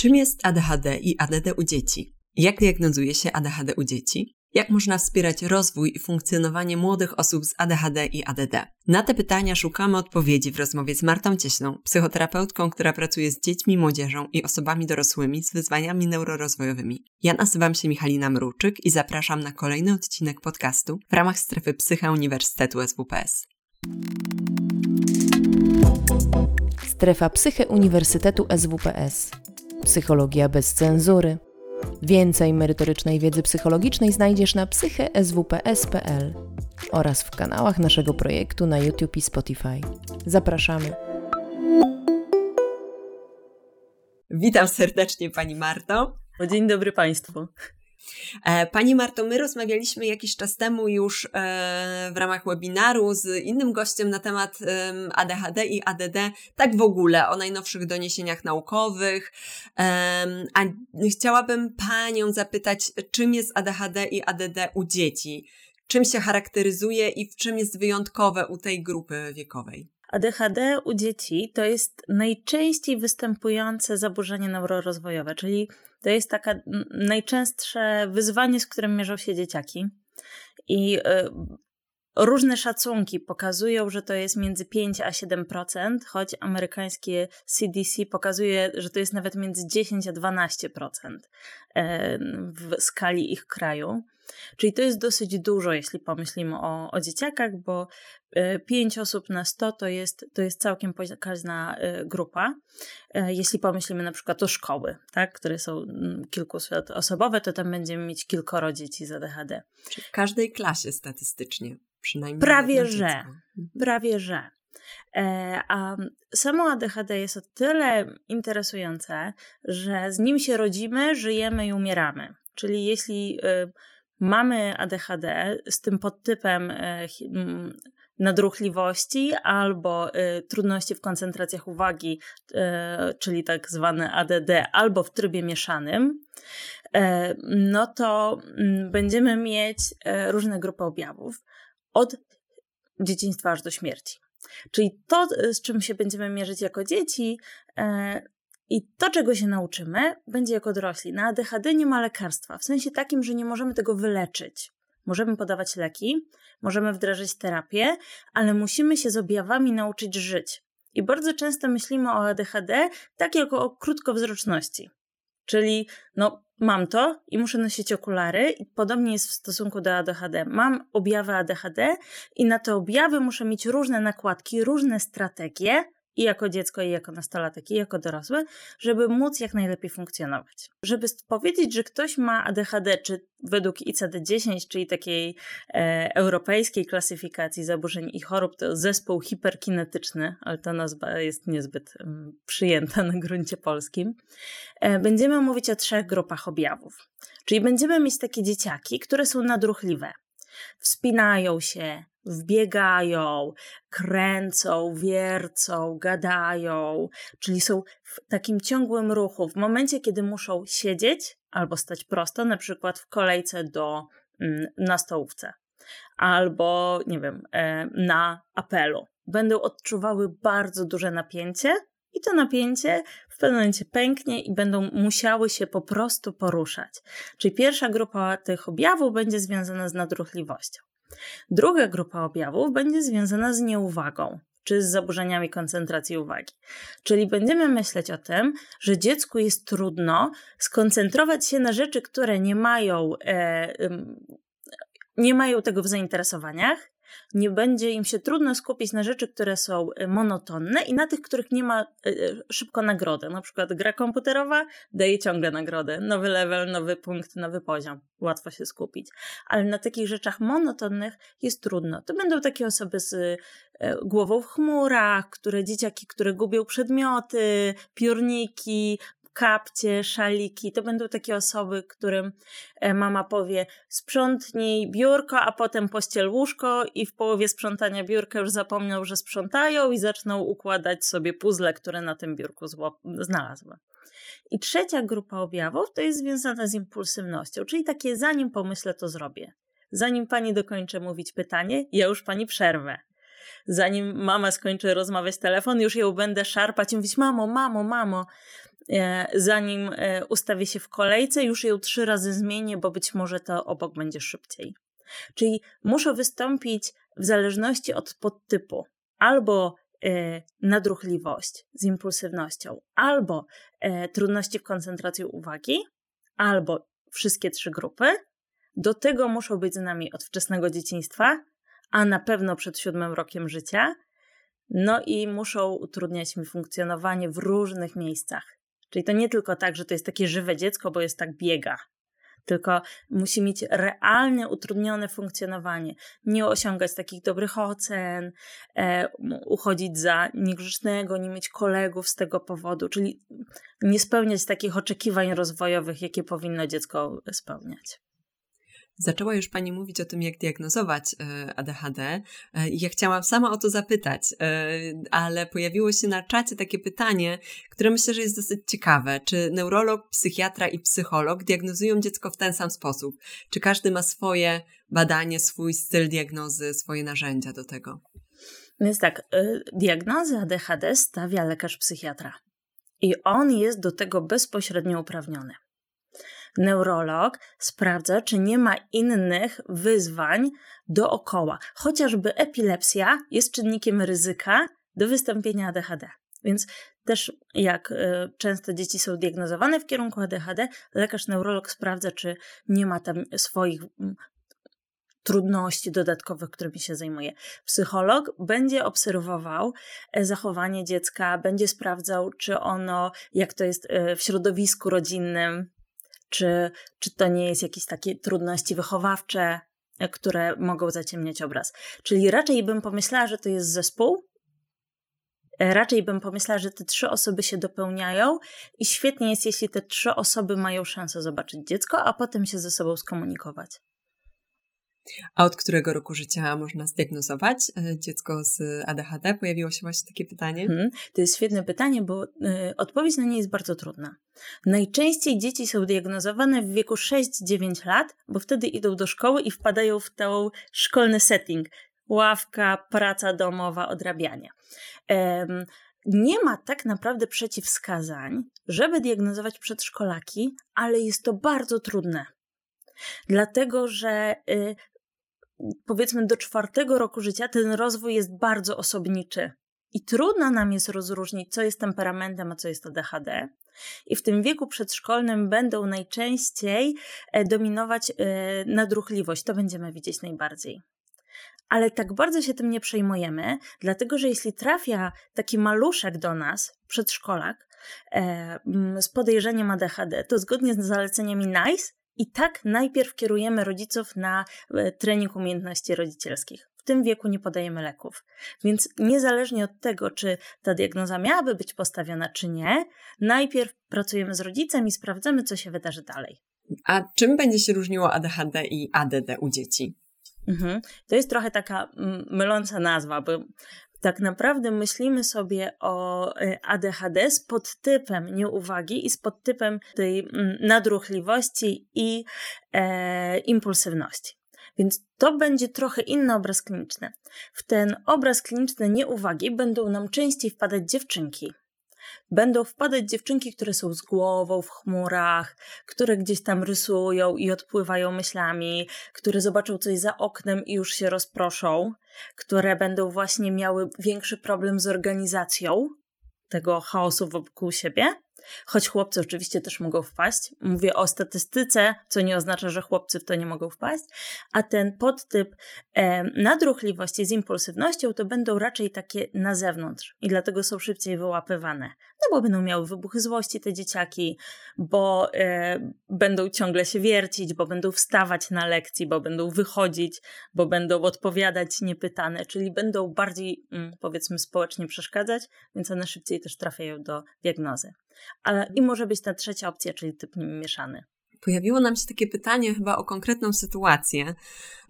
Czym jest ADHD i ADD u dzieci? Jak diagnozuje się ADHD u dzieci? Jak można wspierać rozwój i funkcjonowanie młodych osób z ADHD i ADD? Na te pytania szukamy odpowiedzi w rozmowie z Martą Cieślą, psychoterapeutką, która pracuje z dziećmi, młodzieżą i osobami dorosłymi z wyzwaniami neurorozwojowymi. Ja nazywam się Michalina Mruczyk i zapraszam na kolejny odcinek podcastu w ramach strefy Psycha Uniwersytetu SWPS. Strefa Psyche Uniwersytetu SWPS. Psychologia bez cenzury. Więcej merytorycznej wiedzy psychologicznej znajdziesz na psycheswps.pl oraz w kanałach naszego projektu na YouTube i Spotify. Zapraszamy. Witam serdecznie Pani Marto. Dzień dobry Państwu. E, pani Marto, my rozmawialiśmy jakiś czas temu już e, w ramach webinaru z innym gościem na temat ADHD i ADD, tak w ogóle, o najnowszych doniesieniach naukowych. A chciałabym Panią zapytać, czym jest ADHD i ADD u dzieci? Czym się charakteryzuje i w czym jest wyjątkowe u tej grupy wiekowej? ADHD u dzieci to jest najczęściej występujące zaburzenie neurorozwojowe, czyli to jest taka najczęstsze wyzwanie, z którym mierzą się dzieciaki. I y, różne szacunki pokazują, że to jest między 5 a 7%, choć amerykańskie CDC pokazuje, że to jest nawet między 10 a 12% e, w skali ich kraju. Czyli to jest dosyć dużo, jeśli pomyślimy o, o dzieciakach, bo 5 e, osób na 100 to jest, to jest całkiem pokaźna e, grupa. E, jeśli pomyślimy na przykład o szkoły, tak, które są mm, kilkuosobowe, to tam będziemy mieć kilkoro dzieci z ADHD. Czyli w każdej klasie statystycznie przynajmniej. Prawie że. Mhm. Prawie że. A samo ADHD jest o tyle interesujące, że z nim się rodzimy, żyjemy i umieramy. Czyli jeśli mamy ADHD z tym podtypem e, nadruchliwości albo y, trudności w koncentracjach uwagi, y, czyli tak zwane ADD, albo w trybie mieszanym, no to będziemy mieć różne grupy objawów od dzieciństwa aż do śmierci. Czyli to, z czym się będziemy mierzyć jako dzieci, i to, czego się nauczymy, będzie jako dorośli. Na ADHD nie ma lekarstwa, w sensie takim, że nie możemy tego wyleczyć. Możemy podawać leki, możemy wdrażać terapię, ale musimy się z objawami nauczyć żyć. I bardzo często myślimy o ADHD tak jak o krótkowzroczności. Czyli, no, mam to i muszę nosić okulary, i podobnie jest w stosunku do ADHD. Mam objawy ADHD i na te objawy muszę mieć różne nakładki, różne strategie, i jako dziecko, i jako nastolatek, i jako dorosły, żeby móc jak najlepiej funkcjonować. Żeby powiedzieć, że ktoś ma ADHD, czy według ICD-10, czyli takiej e, europejskiej klasyfikacji zaburzeń i chorób, to zespół hiperkinetyczny, ale ta nazwa jest niezbyt um, przyjęta na gruncie polskim, e, będziemy mówić o trzech grupach objawów. Czyli będziemy mieć takie dzieciaki, które są nadruchliwe. Wspinają się, wbiegają, kręcą, wiercą, gadają, czyli są w takim ciągłym ruchu. W momencie, kiedy muszą siedzieć albo stać prosto, na przykład w kolejce do, mm, na stołówce, albo nie wiem, e, na apelu, będą odczuwały bardzo duże napięcie. I to napięcie w pewnym momencie pęknie i będą musiały się po prostu poruszać. Czyli pierwsza grupa tych objawów będzie związana z nadruchliwością. Druga grupa objawów będzie związana z nieuwagą czy z zaburzeniami koncentracji uwagi. Czyli będziemy myśleć o tym, że dziecku jest trudno skoncentrować się na rzeczy, które nie mają, e, nie mają tego w zainteresowaniach, nie będzie im się trudno skupić na rzeczy, które są e, monotonne i na tych, których nie ma e, e, szybko nagrody. Na przykład gra komputerowa daje ciągle nagrodę, nowy level, nowy punkt, nowy poziom. Łatwo się skupić. Ale na takich rzeczach monotonnych jest trudno. To będą takie osoby z głową w chmurach, które dzieciaki, które gubią przedmioty, piórniki, kapcie, szaliki. To będą takie osoby, którym e, mama powie sprzątnij biurko, a potem pościel łóżko i w połowie sprzątania biurka już zapomną, że sprzątają i zaczną układać sobie puzzle, które na tym biurku znalazły. I trzecia grupa objawów to jest związana z impulsywnością, czyli takie zanim pomyślę, to zrobię. Zanim pani dokończę mówić pytanie, ja już pani przerwę zanim mama skończy rozmawiać telefon, już ją będę szarpać i mówić: Mamo, mamo, mamo. E, zanim e, ustawię się w kolejce, już ją trzy razy zmienię, bo być może to obok będzie szybciej. Czyli muszę wystąpić w zależności od podtypu albo e, nadruchliwość z impulsywnością, albo trudności w koncentracji uwagi, albo wszystkie trzy grupy. Do tego muszą być z nami od wczesnego dzieciństwa, a na pewno przed siódmym rokiem życia. No i muszą utrudniać mi funkcjonowanie w różnych miejscach. Czyli to nie tylko tak, że to jest takie żywe dziecko, bo jest tak biega, tylko musi mieć realnie utrudnione funkcjonowanie, nie osiągać takich dobrych ocen, e, uchodzić za niegrzecznego, nie mieć kolegów z tego powodu, czyli nie spełniać takich oczekiwań rozwojowych, jakie powinno dziecko spełniać. Zaczęła już Pani mówić o tym, jak diagnozować e, ADHD. E, ja chciałam sama o to zapytać, e, ale pojawiło się na czacie takie pytanie, które myślę, że jest dosyć ciekawe. Czy neurolog, psychiatra i psycholog diagnozują dziecko w ten sam sposób? Czy każdy ma swoje badanie, swój styl diagnozy, swoje narzędzia do tego? Więc tak, diagnozę ADHD stawia lekarz psychiatra. I on jest do tego bezpośrednio uprawniony neurolog sprawdza, czy nie ma innych wyzwań dookoła. Chociażby epilepsja jest czynnikiem ryzyka do wystąpienia ADHD. Więc też jak y, często dzieci są diagnozowane w kierunku ADHD, lekarz neurolog sprawdza, czy nie ma tam swoich mm, trudności dodatkowych, którymi się zajmuje. Psycholog będzie obserwował e, zachowanie dziecka, będzie sprawdzał, czy ono, jak to jest e, w środowisku rodzinnym, czy, czy to nie jest jakieś takie trudności wychowawcze, e, które mogą zaciemniać obraz. Czyli raczej bym pomyślała, że to jest zespół. E, raczej bym pomyślała, że te trzy osoby się dopełniają i świetnie jest, jeśli te trzy osoby mają szansę zobaczyć dziecko, a potem się ze sobą skomunikować. A od którego roku życia można zdiagnozować e, dziecko z ADHD? Pojawiło się właśnie takie pytanie. Hmm, to jest świetne pytanie, bo y, odpowiedź na nie jest bardzo trudna. Najczęściej dzieci są diagnozowane w wieku 6-9 lat, bo wtedy idą do szkoły i wpadają w ten szkolny setting. Ławka, praca domowa, odrabianie. Nie ma tak naprawdę przeciwwskazań, żeby diagnozować przedszkolaki, ale jest to bardzo trudne. Dlatego, że y, powiedzmy do czwartego roku życia ten rozwój jest bardzo osobniczy. I trudno nam jest rozróżnić, co jest temperamentem, a co jest ADHD. I w tym wieku przedszkolnym będą najczęściej e, dominować e, nadruchliwość. To będziemy widzieć najbardziej. Ale tak bardzo się tym nie przejmujemy, dlatego że jeśli trafia taki maluszek do nas, przedszkolak, e, z podejrzeniem ADHD, to zgodnie z zaleceniami NICE i tak najpierw kierujemy rodziców na e, trening umiejętności rodzicielskich. W tym wieku nie podajemy leków. Więc niezależnie od tego, czy ta diagnoza miałaby być postawiona, czy nie, najpierw pracujemy z rodzicem i sprawdzamy, co się wydarzy dalej. A czym będzie się różniło ADHD i ADD u dzieci? Mhm. To jest trochę taka myląca nazwa, bo tak naprawdę myślimy sobie o y, ADHD z podtypem nieuwagi i z podtypem tej mm, nadruchliwości i e, impulsywności. Więc to będzie trochę inny obraz kliniczny. W ten obraz kliniczny nieuwagi będą nam częściej wpadać dziewczynki, będą wpadać dziewczynki, które są z głową w chmurach, które gdzieś tam rysują i odpływają myślami, które zobaczą coś za oknem i już się rozproszą, które będą właśnie miały większy problem z organizacją tego chaosu wokół siebie. Choć chłopcy oczywiście też mogą wpaść. Mówię o statystyce, co nie oznacza, że chłopcy w to nie mogą wpaść. A ten podtyp e, nadruchliwości z impulsywnością to będą raczej takie na zewnątrz i dlatego są szybciej wyłapywane. No bo będą miały wybuchy złości te dzieciaki, bo e, będą ciągle się wiercić, bo będą wstawać na lekcji, bo będą wychodzić, bo będą odpowiadać niepytane, czyli będą bardziej, mm, powiedzmy, społecznie przeszkadzać, więc one szybciej też trafiają do diagnozy. Ale i może być ta trzecia opcja, czyli typ mieszany. Pojawiło nam się takie pytanie chyba o konkretną sytuację.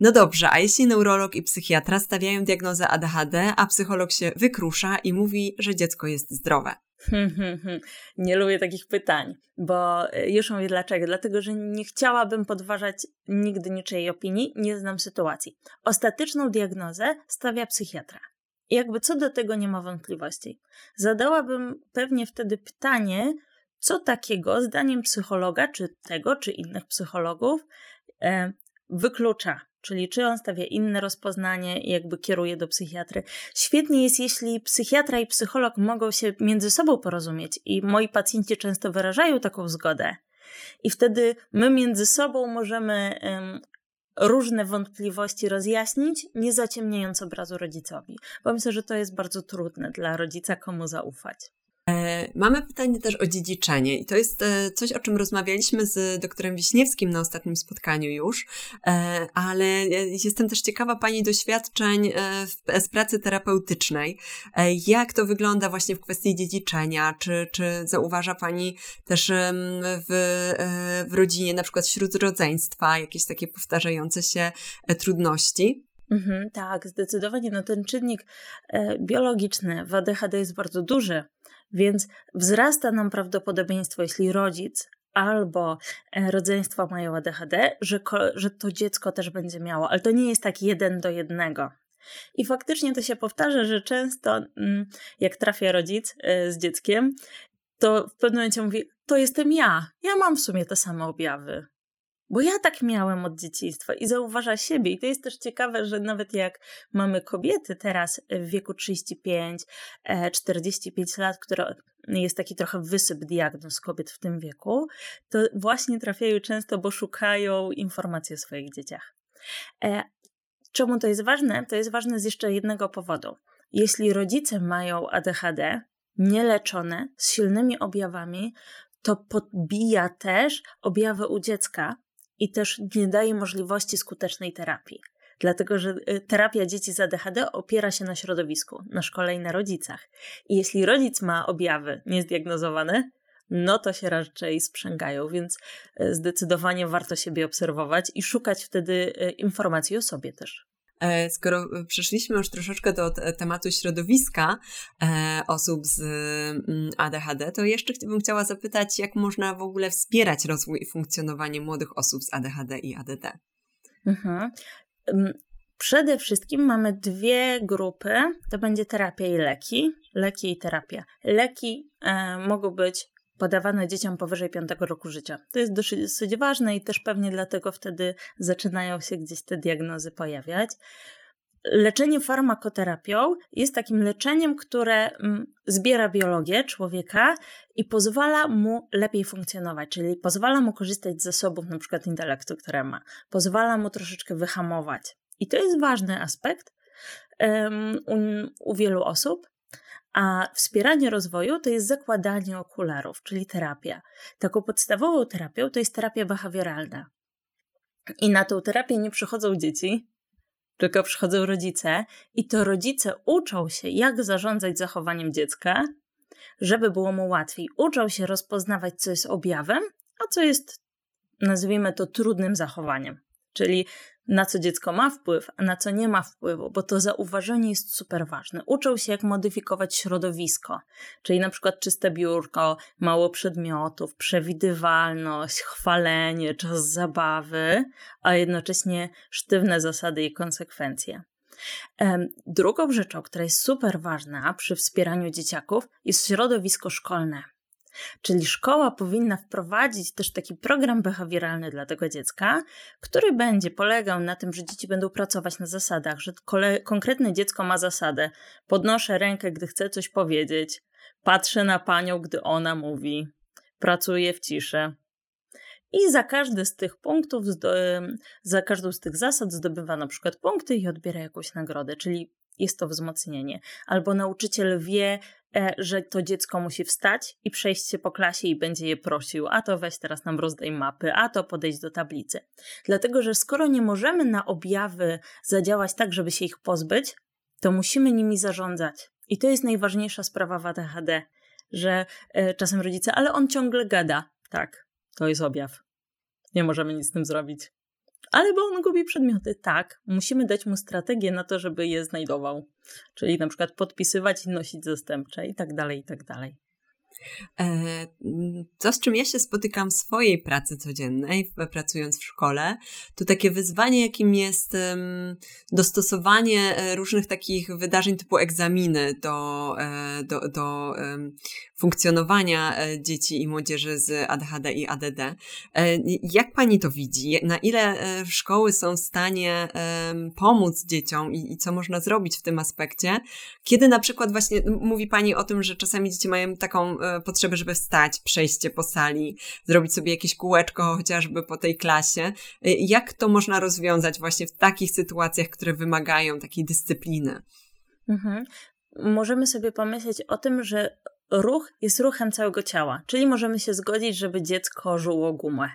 No dobrze, a jeśli neurolog i psychiatra stawiają diagnozę ADHD, a psycholog się wykrusza i mówi, że dziecko jest zdrowe? Hmm, hmm, hmm. Nie lubię takich pytań, bo e, już mówię dlaczego. Dlatego, że nie chciałabym podważać nigdy niczyjej opinii, nie znam sytuacji. Ostateczną diagnozę stawia psychiatra. I jakby co do tego nie ma wątpliwości. Zadałabym pewnie wtedy pytanie, co takiego, zdaniem psychologa, czy tego, czy innych psychologów, e, wyklucza. Czyli czy on stawia inne rozpoznanie i jakby kieruje do psychiatry. Świetnie jest, jeśli psychiatra i psycholog mogą się między sobą porozumieć i moi pacjenci często wyrażają taką zgodę. I wtedy my między sobą możemy um, różne wątpliwości rozjaśnić, nie zaciemniając obrazu rodzicowi. Bo myślę, że to jest bardzo trudne dla rodzica, komu zaufać. E, mamy pytanie też o dziedziczenie i to jest e, coś, o czym rozmawialiśmy z doktorem Wiśniewskim na ostatnim spotkaniu już, e, ale jestem też ciekawa Pani doświadczeń z pracy terapeutycznej. Jak to wygląda właśnie w kwestii dziedziczenia? Czy, czy zauważa Pani też w, w rodzinie, na przykład wśród rodzeństwa, jakieś takie powtarzające się trudności? Mhm, tak, zdecydowanie. No ten czynnik biologiczny w ADHD jest bardzo duży. Więc wzrasta nam prawdopodobieństwo, jeśli rodzic albo e, rodzeństwo mają ADHD, że, że to dziecko też będzie miało, ale to nie jest tak jeden do jednego. I faktycznie to się powtarza, że często mm, jak trafia rodzic e, z dzieckiem, to w pewnym momencie mówi: To jestem ja, ja mam w sumie te same objawy. Bo ja tak miałem od dzieciństwa i zauważa siebie. I to jest też ciekawe, że nawet jak mamy kobiety teraz w wieku 35, 45 e, lat, które jest taki trochę wysyp diagnoz kobiet w tym wieku, to właśnie trafiają często, bo szukają informacji o swoich dzieciach. E, czemu to jest ważne? To jest ważne z jeszcze jednego powodu. Jeśli rodzice mają ADHD, nieleczone, z silnymi objawami, to podbija też objawy u dziecka, i też nie daje możliwości skutecznej terapii. Dlatego, że y, terapia dzieci z ADHD opiera się na środowisku, na szkole i na rodzicach. I jeśli rodzic ma objawy niezdiagnozowane, no to się raczej sprzęgają, więc y, zdecydowanie warto siebie obserwować i szukać wtedy y, informacji o sobie też. E, skoro przeszliśmy już troszeczkę do tematu środowiska e, osób z mm, ADHD, to jeszcze bym chciała zapytać, jak można w ogóle wspierać rozwój i funkcjonowanie młodych osób z ADHD i ADD? Mhm. Przede wszystkim mamy dwie grupy, to będzie terapia i leki. Leki i terapia. Leki e, mogą być podawane dzieciom powyżej 5 roku życia. To jest dosyć ważne i też pewnie dlatego wtedy zaczynają się gdzieś te diagnozy pojawiać. Leczenie farmakoterapią jest takim leczeniem, które mm, zbiera biologię człowieka i pozwala mu lepiej funkcjonować, czyli pozwala mu korzystać z zasobów, przykład intelektu, które ma, pozwala mu troszeczkę wyhamować. I to jest ważny aspekt um, u wielu osób, a wspieranie rozwoju to jest zakładanie okularów, czyli terapia. Taką podstawową terapią to jest terapia behawioralna. I na tą terapię nie przychodzą dzieci, tylko przychodzą rodzice, i to rodzice uczą się, jak zarządzać zachowaniem dziecka, żeby było mu łatwiej. Uczą się rozpoznawać, co jest objawem, a co jest, nazwijmy to, trudnym zachowaniem. Czyli na co dziecko ma wpływ, a na co nie ma wpływu, bo to zauważenie jest super ważne. Uczą się, jak modyfikować środowisko, czyli na przykład czyste biurko, mało przedmiotów, przewidywalność, chwalenie, czas zabawy, a jednocześnie sztywne zasady i konsekwencje. Drugą rzeczą, która jest super ważna przy wspieraniu dzieciaków, jest środowisko szkolne. Czyli szkoła powinna wprowadzić też taki program behawioralny dla tego dziecka, który będzie polegał na tym, że dzieci będą pracować na zasadach, że konkretne dziecko ma zasadę. Podnoszę rękę, gdy chcę coś powiedzieć, patrzę na panią, gdy ona mówi, pracuję w ciszy. I za każdy z tych punktów, za każdą z tych zasad zdobywa na przykład punkty i odbiera jakąś nagrodę, czyli jest to wzmocnienie. Albo nauczyciel wie, że to dziecko musi wstać i przejść się po klasie i będzie je prosił, a to weź teraz nam rozdaj mapy, a to podejść do tablicy. Dlatego, że skoro nie możemy na objawy zadziałać tak, żeby się ich pozbyć, to musimy nimi zarządzać. I to jest najważniejsza sprawa w ADHD, że e, czasem rodzice, ale on ciągle gada. Tak, to jest objaw. Nie możemy nic z tym zrobić. Ale bo on gubi przedmioty, tak. Musimy dać mu strategię na to, żeby je znajdował. Czyli na przykład podpisywać i nosić zastępcze i tak dalej, i tak dalej. E, to, z czym ja się spotykam w swojej pracy codziennej, pracując w szkole, to takie wyzwanie, jakim jest dostosowanie e, różnych takich wydarzeń typu egzaminy do, e, do, do funkcjonowania dzieci i młodzieży z ADHD i ADD. Jak pani to widzi? Na ile szkoły są w stanie pomóc dzieciom i, i co można zrobić w tym aspekcie? Kiedy na przykład właśnie mówi pani o tym, że czasami dzieci mają taką potrzebę, żeby wstać, przejście po sali, zrobić sobie jakieś kółeczko chociażby po tej klasie. Jak to można rozwiązać właśnie w takich sytuacjach, które wymagają takiej dyscypliny? Mhm. Możemy sobie pomyśleć o tym, że ruch jest ruchem całego ciała, czyli możemy się zgodzić, żeby dziecko żuło gumę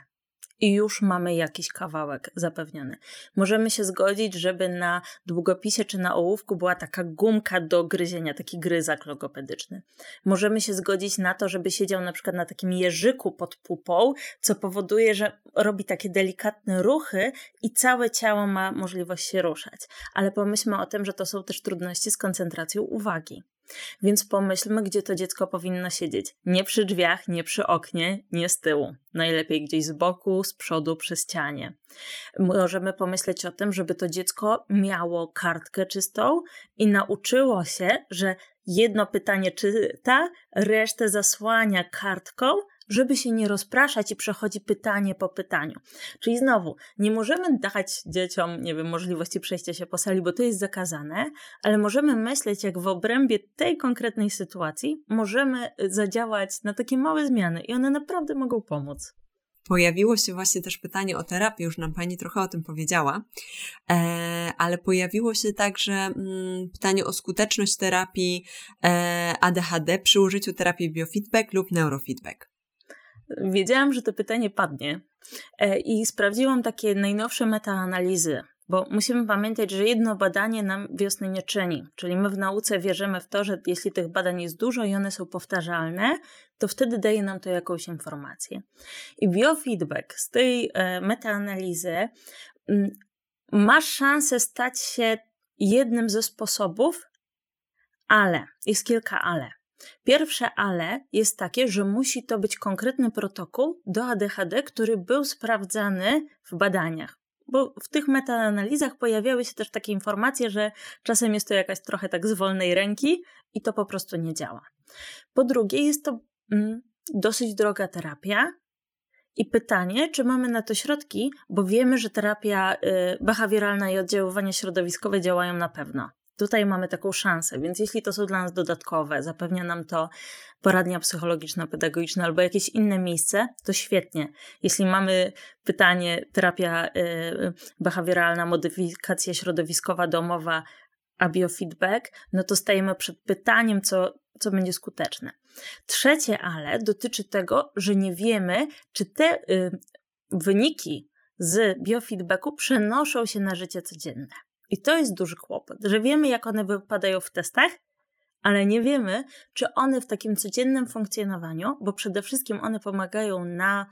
i już mamy jakiś kawałek zapewniony. Możemy się zgodzić, żeby na długopisie czy na ołówku była taka gumka do gryzienia, taki gryzak logopedyczny. Możemy się zgodzić na to, żeby siedział na przykład na takim jeżyku pod pupą, co powoduje, że robi takie delikatne ruchy i całe ciało ma możliwość się ruszać. Ale pomyślmy o tym, że to są też trudności z koncentracją uwagi. Więc pomyślmy, gdzie to dziecko powinno siedzieć. Nie przy drzwiach, nie przy oknie, nie z tyłu. Najlepiej gdzieś z boku, z przodu, przy ścianie. Możemy pomyśleć o tym, żeby to dziecko miało kartkę czystą i nauczyło się, że jedno pytanie czyta, resztę zasłania kartką, żeby się nie rozpraszać i przechodzi pytanie po pytaniu. Czyli znowu, nie możemy dać dzieciom, nie wiem, możliwości przejścia się po sali, bo to jest zakazane, ale możemy myśleć, jak w obrębie tej konkretnej sytuacji możemy zadziałać na takie małe zmiany i one naprawdę mogą pomóc. Pojawiło się właśnie też pytanie o terapię, już nam Pani trochę o tym powiedziała, e, ale pojawiło się także mm, pytanie o skuteczność terapii e, ADHD przy użyciu terapii biofeedback lub neurofeedback. Wiedziałam, że to pytanie padnie e, i sprawdziłam takie najnowsze metaanalizy, bo musimy pamiętać, że jedno badanie nam wiosny nie czyni. Czyli my w nauce wierzymy w to, że jeśli tych badań jest dużo i one są powtarzalne, to wtedy daje nam to jakąś informację. I biofeedback z tej e, metaanalizy ma szansę stać się jednym ze sposobów, ale, jest kilka ale. Pierwsze ale jest takie, że musi to być konkretny protokół do ADHD, który był sprawdzany w badaniach. Bo w tych metaanalizach pojawiały się też takie informacje, że czasem jest to jakaś trochę tak z wolnej ręki i to po prostu nie działa. Po drugie, jest to mm, dosyć droga terapia, i pytanie, czy mamy na to środki, bo wiemy, że terapia y, behawioralna i oddziaływanie środowiskowe działają na pewno. Tutaj mamy taką szansę, więc jeśli to są dla nas dodatkowe, zapewnia nam to poradnia psychologiczna, pedagogiczna albo jakieś inne miejsce, to świetnie. Jeśli mamy pytanie terapia y, behawioralna, modyfikacja środowiskowa, domowa, a biofeedback, no to stajemy przed pytaniem, co, co będzie skuteczne. Trzecie ale dotyczy tego, że nie wiemy, czy te y, wyniki z biofeedbacku przenoszą się na życie codzienne. I to jest duży kłopot, że wiemy, jak one wypadają w testach, ale nie wiemy, czy one w takim codziennym funkcjonowaniu, bo przede wszystkim one pomagają na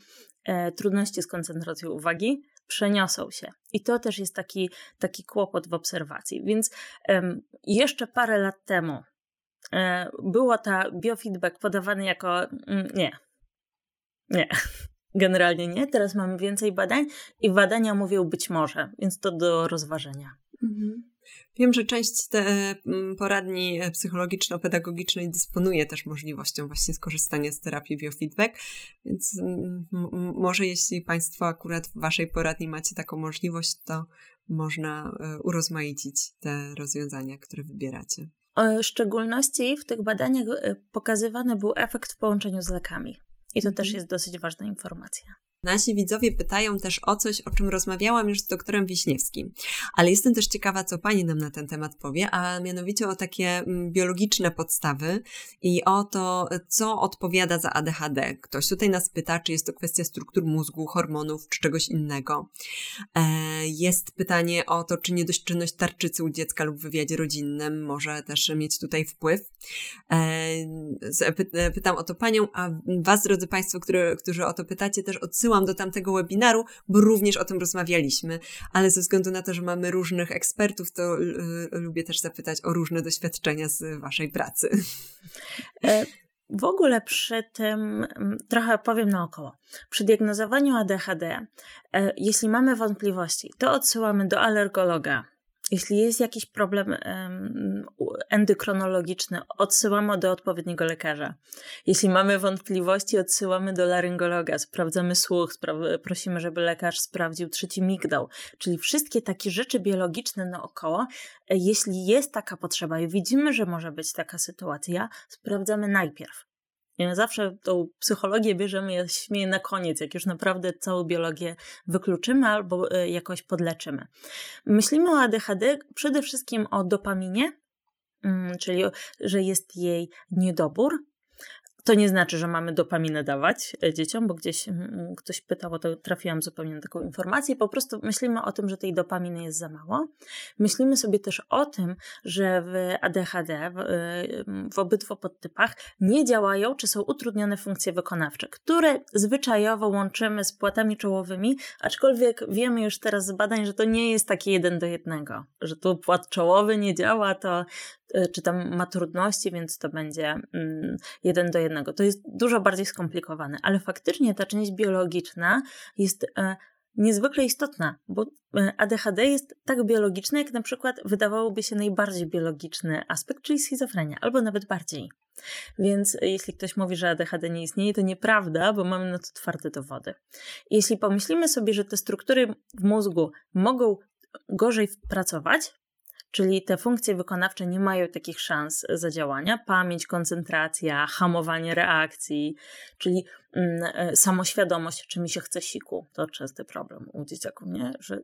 e, trudności z koncentracją uwagi, przeniosą się. I to też jest taki, taki kłopot w obserwacji. Więc jeszcze parę lat temu e, było ta biofeedback podawany jako mm, nie, nie, generalnie nie. Teraz mamy więcej badań i badania mówią być może, więc to do rozważenia. Mhm. Wiem, że część te mm, poradni psychologiczno-pedagogicznej dysponuje też możliwością właśnie skorzystania z terapii biofeedback, więc mm, może jeśli Państwo akurat w Waszej poradni macie taką możliwość, to można e, urozmaicić te rozwiązania, które wybieracie. W szczególności w tych badaniach e, pokazywany był efekt w połączeniu z lekami. I to też mhm. jest dosyć ważna informacja. Nasi widzowie pytają też o coś, o czym rozmawiałam już z doktorem Wiśniewskim, ale jestem też ciekawa, co Pani nam na ten temat powie, a mianowicie o takie mm, biologiczne podstawy i o to, co odpowiada za ADHD. Ktoś tutaj nas pyta, czy jest to kwestia struktur mózgu, hormonów, czy czegoś innego. E, jest pytanie o to, czy niedośczynność tarczycy u dziecka lub w wywiadzie rodzinnym może też mieć tutaj wpływ. E, pytam o to Panią, a Was, drodzy Państwo, którzy o to pytacie, też odsyłam odsyłam do tamtego webinaru, bo również o tym rozmawialiśmy, ale ze względu na to, że mamy różnych ekspertów, to y, lubię też zapytać o różne doświadczenia z Waszej pracy. E, w ogóle przy tym, trochę powiem naokoło, przy diagnozowaniu ADHD, e, jeśli mamy wątpliwości, to odsyłamy do alergologa jeśli jest jakiś problem endokronologiczny, odsyłamy do odpowiedniego lekarza. Jeśli mamy wątpliwości, odsyłamy do laryngologa, sprawdzamy słuch, prosimy, żeby lekarz sprawdził trzeci migdał. Czyli wszystkie takie rzeczy biologiczne naokoło, e, jeśli jest taka potrzeba i widzimy, że może być taka sytuacja, sprawdzamy najpierw. Zawsze tą psychologię bierzemy, ja śmieję, na koniec, jak już naprawdę całą biologię wykluczymy albo e, jakoś podleczymy. Myślimy o ADHD przede wszystkim o dopaminie, mm, czyli że jest jej niedobór, to nie znaczy, że mamy dopaminę dawać e, dzieciom, bo gdzieś ktoś pytał, to trafiłam zupełnie na taką informację. Po prostu myślimy o tym, że tej dopaminy jest za mało. Myślimy sobie też o tym, że w ADHD, w, e, w obydwu podtypach, nie działają czy są utrudnione funkcje wykonawcze, które zwyczajowo łączymy z płatami czołowymi, aczkolwiek wiemy już teraz z badań, że to nie jest takie jeden do jednego, że tu płat czołowy nie działa, to czy tam ma trudności, więc to będzie mm, jeden do jednego. To jest dużo bardziej skomplikowane, ale faktycznie ta część biologiczna jest e, niezwykle istotna, bo e, ADHD jest tak biologiczne, jak na przykład wydawałoby się najbardziej biologiczny aspekt, czyli schizofrenia, albo nawet bardziej. Więc jeśli ktoś mówi, że ADHD nie istnieje, to nieprawda, bo mamy na to twarde dowody. Jeśli pomyślimy sobie, że te struktury w mózgu mogą gorzej pracować, Czyli te funkcje wykonawcze nie mają takich szans zadziałania. Pamięć, koncentracja, hamowanie reakcji, czyli mm, e, samoświadomość, czy mi się chce siku. To częsty problem u dzieciaków, nie? Że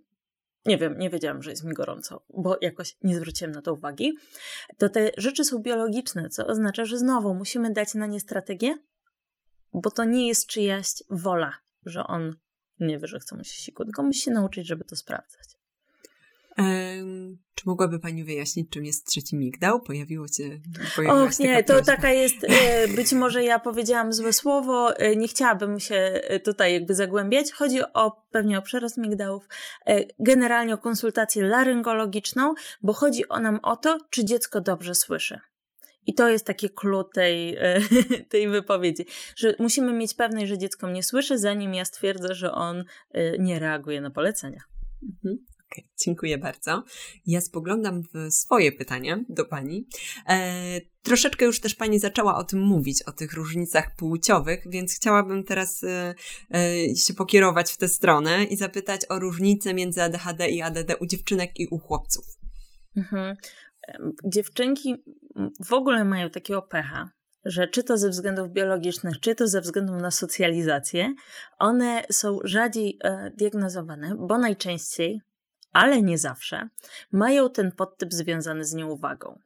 nie wiem, nie wiedziałam, że jest mi gorąco, bo jakoś nie zwróciłem na to uwagi. To te rzeczy są biologiczne, co oznacza, że znowu musimy dać na nie strategię, bo to nie jest czyjaś wola, że on nie wie, że chce mu się siku, tylko musi się nauczyć, żeby to sprawdzać. Czy mogłaby Pani wyjaśnić, czym jest trzeci migdał? Pojawiło się. Och, nie, to taka jest. E, być może ja powiedziałam złe słowo, e, nie chciałabym się e, tutaj jakby zagłębiać. Chodzi o pewnie o przerost migdałów, generalnie o konsultację laryngologiczną, bo chodzi o nam o to, czy dziecko dobrze słyszy. I to jest takie clue tej, tej wypowiedzi, że musimy mieć pewność, że dziecko mnie słyszy, zanim ja stwierdzę, że on nie reaguje na polecenia. Mhm. Okay, dziękuję bardzo. Ja spoglądam w swoje pytania do Pani. E, troszeczkę już też Pani zaczęła o tym mówić, o tych różnicach płciowych, więc chciałabym teraz e, e, się pokierować w tę stronę i zapytać o różnice między ADHD i ADD u dziewczynek i u chłopców. Mhm. Dziewczynki w ogóle mają takiego pecha, że czy to ze względów biologicznych, czy to ze względu na socjalizację, one są rzadziej e, diagnozowane, bo najczęściej ale nie zawsze, mają ten podtyp związany z nieuwagą.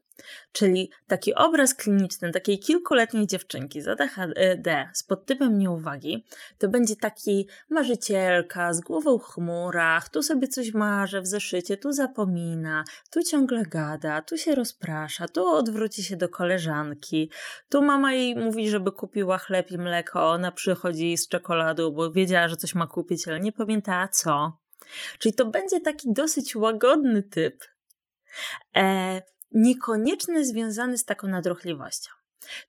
Czyli taki obraz kliniczny takiej kilkuletniej dziewczynki z ADHD z podtypem nieuwagi to będzie taki marzycielka z głową w chmurach, tu sobie coś marzy w zeszycie, tu zapomina, tu ciągle gada, tu się rozprasza, tu odwróci się do koleżanki, tu mama jej mówi, żeby kupiła chleb i mleko, ona przychodzi z czekoladą, bo wiedziała, że coś ma kupić, ale nie pamiętała co. Czyli to będzie taki dosyć łagodny typ, e, niekoniecznie związany z taką nadruchliwością.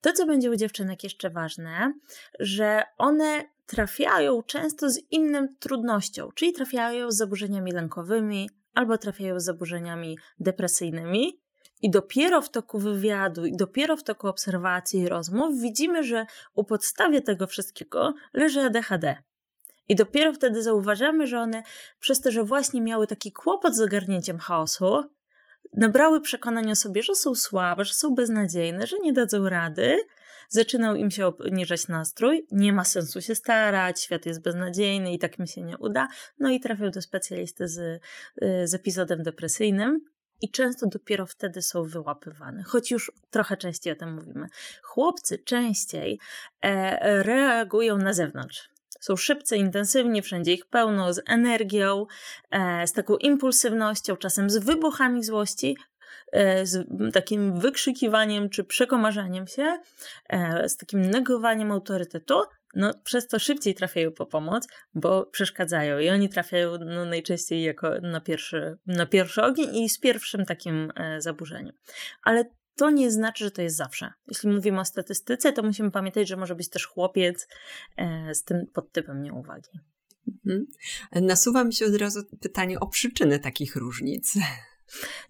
To, co będzie u dziewczynek jeszcze ważne, że one trafiają często z inną trudnością, czyli trafiają z zaburzeniami lękowymi albo trafiają z zaburzeniami depresyjnymi. I dopiero w toku wywiadu, i dopiero w toku obserwacji i rozmów widzimy, że u podstawie tego wszystkiego leży ADHD. I dopiero wtedy zauważamy, że one, przez to, że właśnie miały taki kłopot z ogarnięciem chaosu, nabrały przekonania sobie, że są słabe, że są beznadziejne, że nie dadzą rady. Zaczynał im się obniżać nastrój, nie ma sensu się starać, świat jest beznadziejny i tak mi się nie uda. No i trafią do specjalisty z, y, z epizodem depresyjnym. I często dopiero wtedy są wyłapywane, choć już trochę częściej o tym mówimy. Chłopcy częściej e, reagują na zewnątrz są szybcy, intensywni, wszędzie ich pełno, z energią, e, z taką impulsywnością, czasem z wybuchami złości, e, z takim wykrzykiwaniem czy przekomarzaniem się, e, z takim negowaniem autorytetu, no przez to szybciej trafiają po pomoc, bo przeszkadzają i oni trafiają no, najczęściej jako na pierwszy, na pierwszy ogień i z pierwszym takim zaburzeniem. Ale to nie znaczy, że to jest zawsze. Jeśli mówimy o statystyce, to musimy pamiętać, że może być też chłopiec e, z tym podtypem nieuwagi. Mhm. Nasuwa mi się od razu pytanie o przyczyny takich różnic.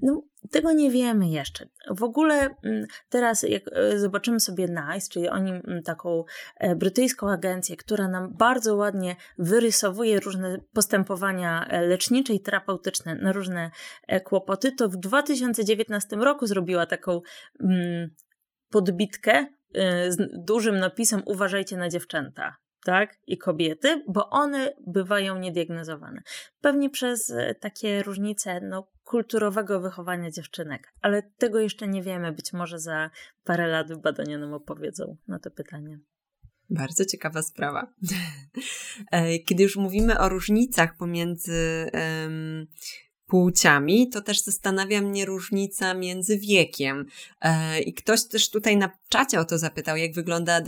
No, tego nie wiemy jeszcze. W ogóle mm, teraz, jak e, zobaczymy sobie NICE, czyli oni mm, taką e, brytyjską agencję, która nam bardzo ładnie wyrysowuje różne postępowania e, lecznicze i terapeutyczne na różne kłopoty, to w 2019 roku zrobiła taką mm, podbitkę z dużym napisem Uważajcie na dziewczęta tak, i kobiety, bo one bywają niediagnozowane. Pewnie przez e, takie różnice no, kulturowego wychowania dziewczynek, ale tego jeszcze nie wiemy. Być może za parę lat badania nam opowiedzą na to pytanie. Bardzo ciekawa sprawa. E, kiedy już mówimy o różnicach pomiędzy um, płciami, to też zastanawia mnie różnica między wiekiem. E, I ktoś też tutaj na czacie o to zapytał, jak wygląda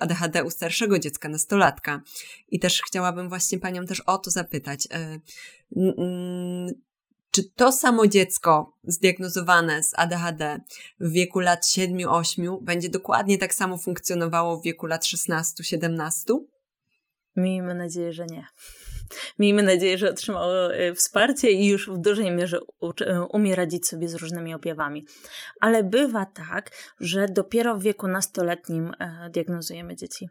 ADHD u e, starszego dziecka, nastolatka. I też chciałabym właśnie panią też o to zapytać. E, czy to samo dziecko zdiagnozowane z ADHD w wieku lat 7-8 będzie dokładnie tak samo funkcjonowało w wieku lat 16-17? Miejmy nadzieję, że nie. Miejmy nadzieję, że otrzymało e, wsparcie i już w dużej mierze e, umie radzić sobie z różnymi objawami. Ale bywa tak, że dopiero w wieku nastoletnim e, diagnozujemy dzieci.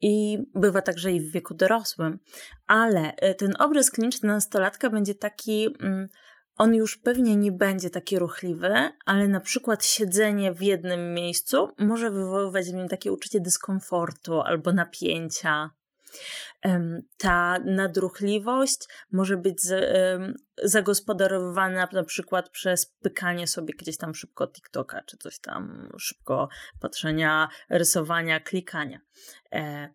I bywa także i w wieku dorosłym. Ale ten obraz kliniczny nastolatka będzie taki. Mm, on już pewnie nie będzie taki ruchliwy, ale na przykład siedzenie w jednym miejscu może wywoływać w nim takie uczucie dyskomfortu albo napięcia. Ta nadruchliwość może być zagospodarowana na przykład przez pykanie sobie gdzieś tam szybko TikToka, czy coś tam szybko patrzenia, rysowania, klikania. E,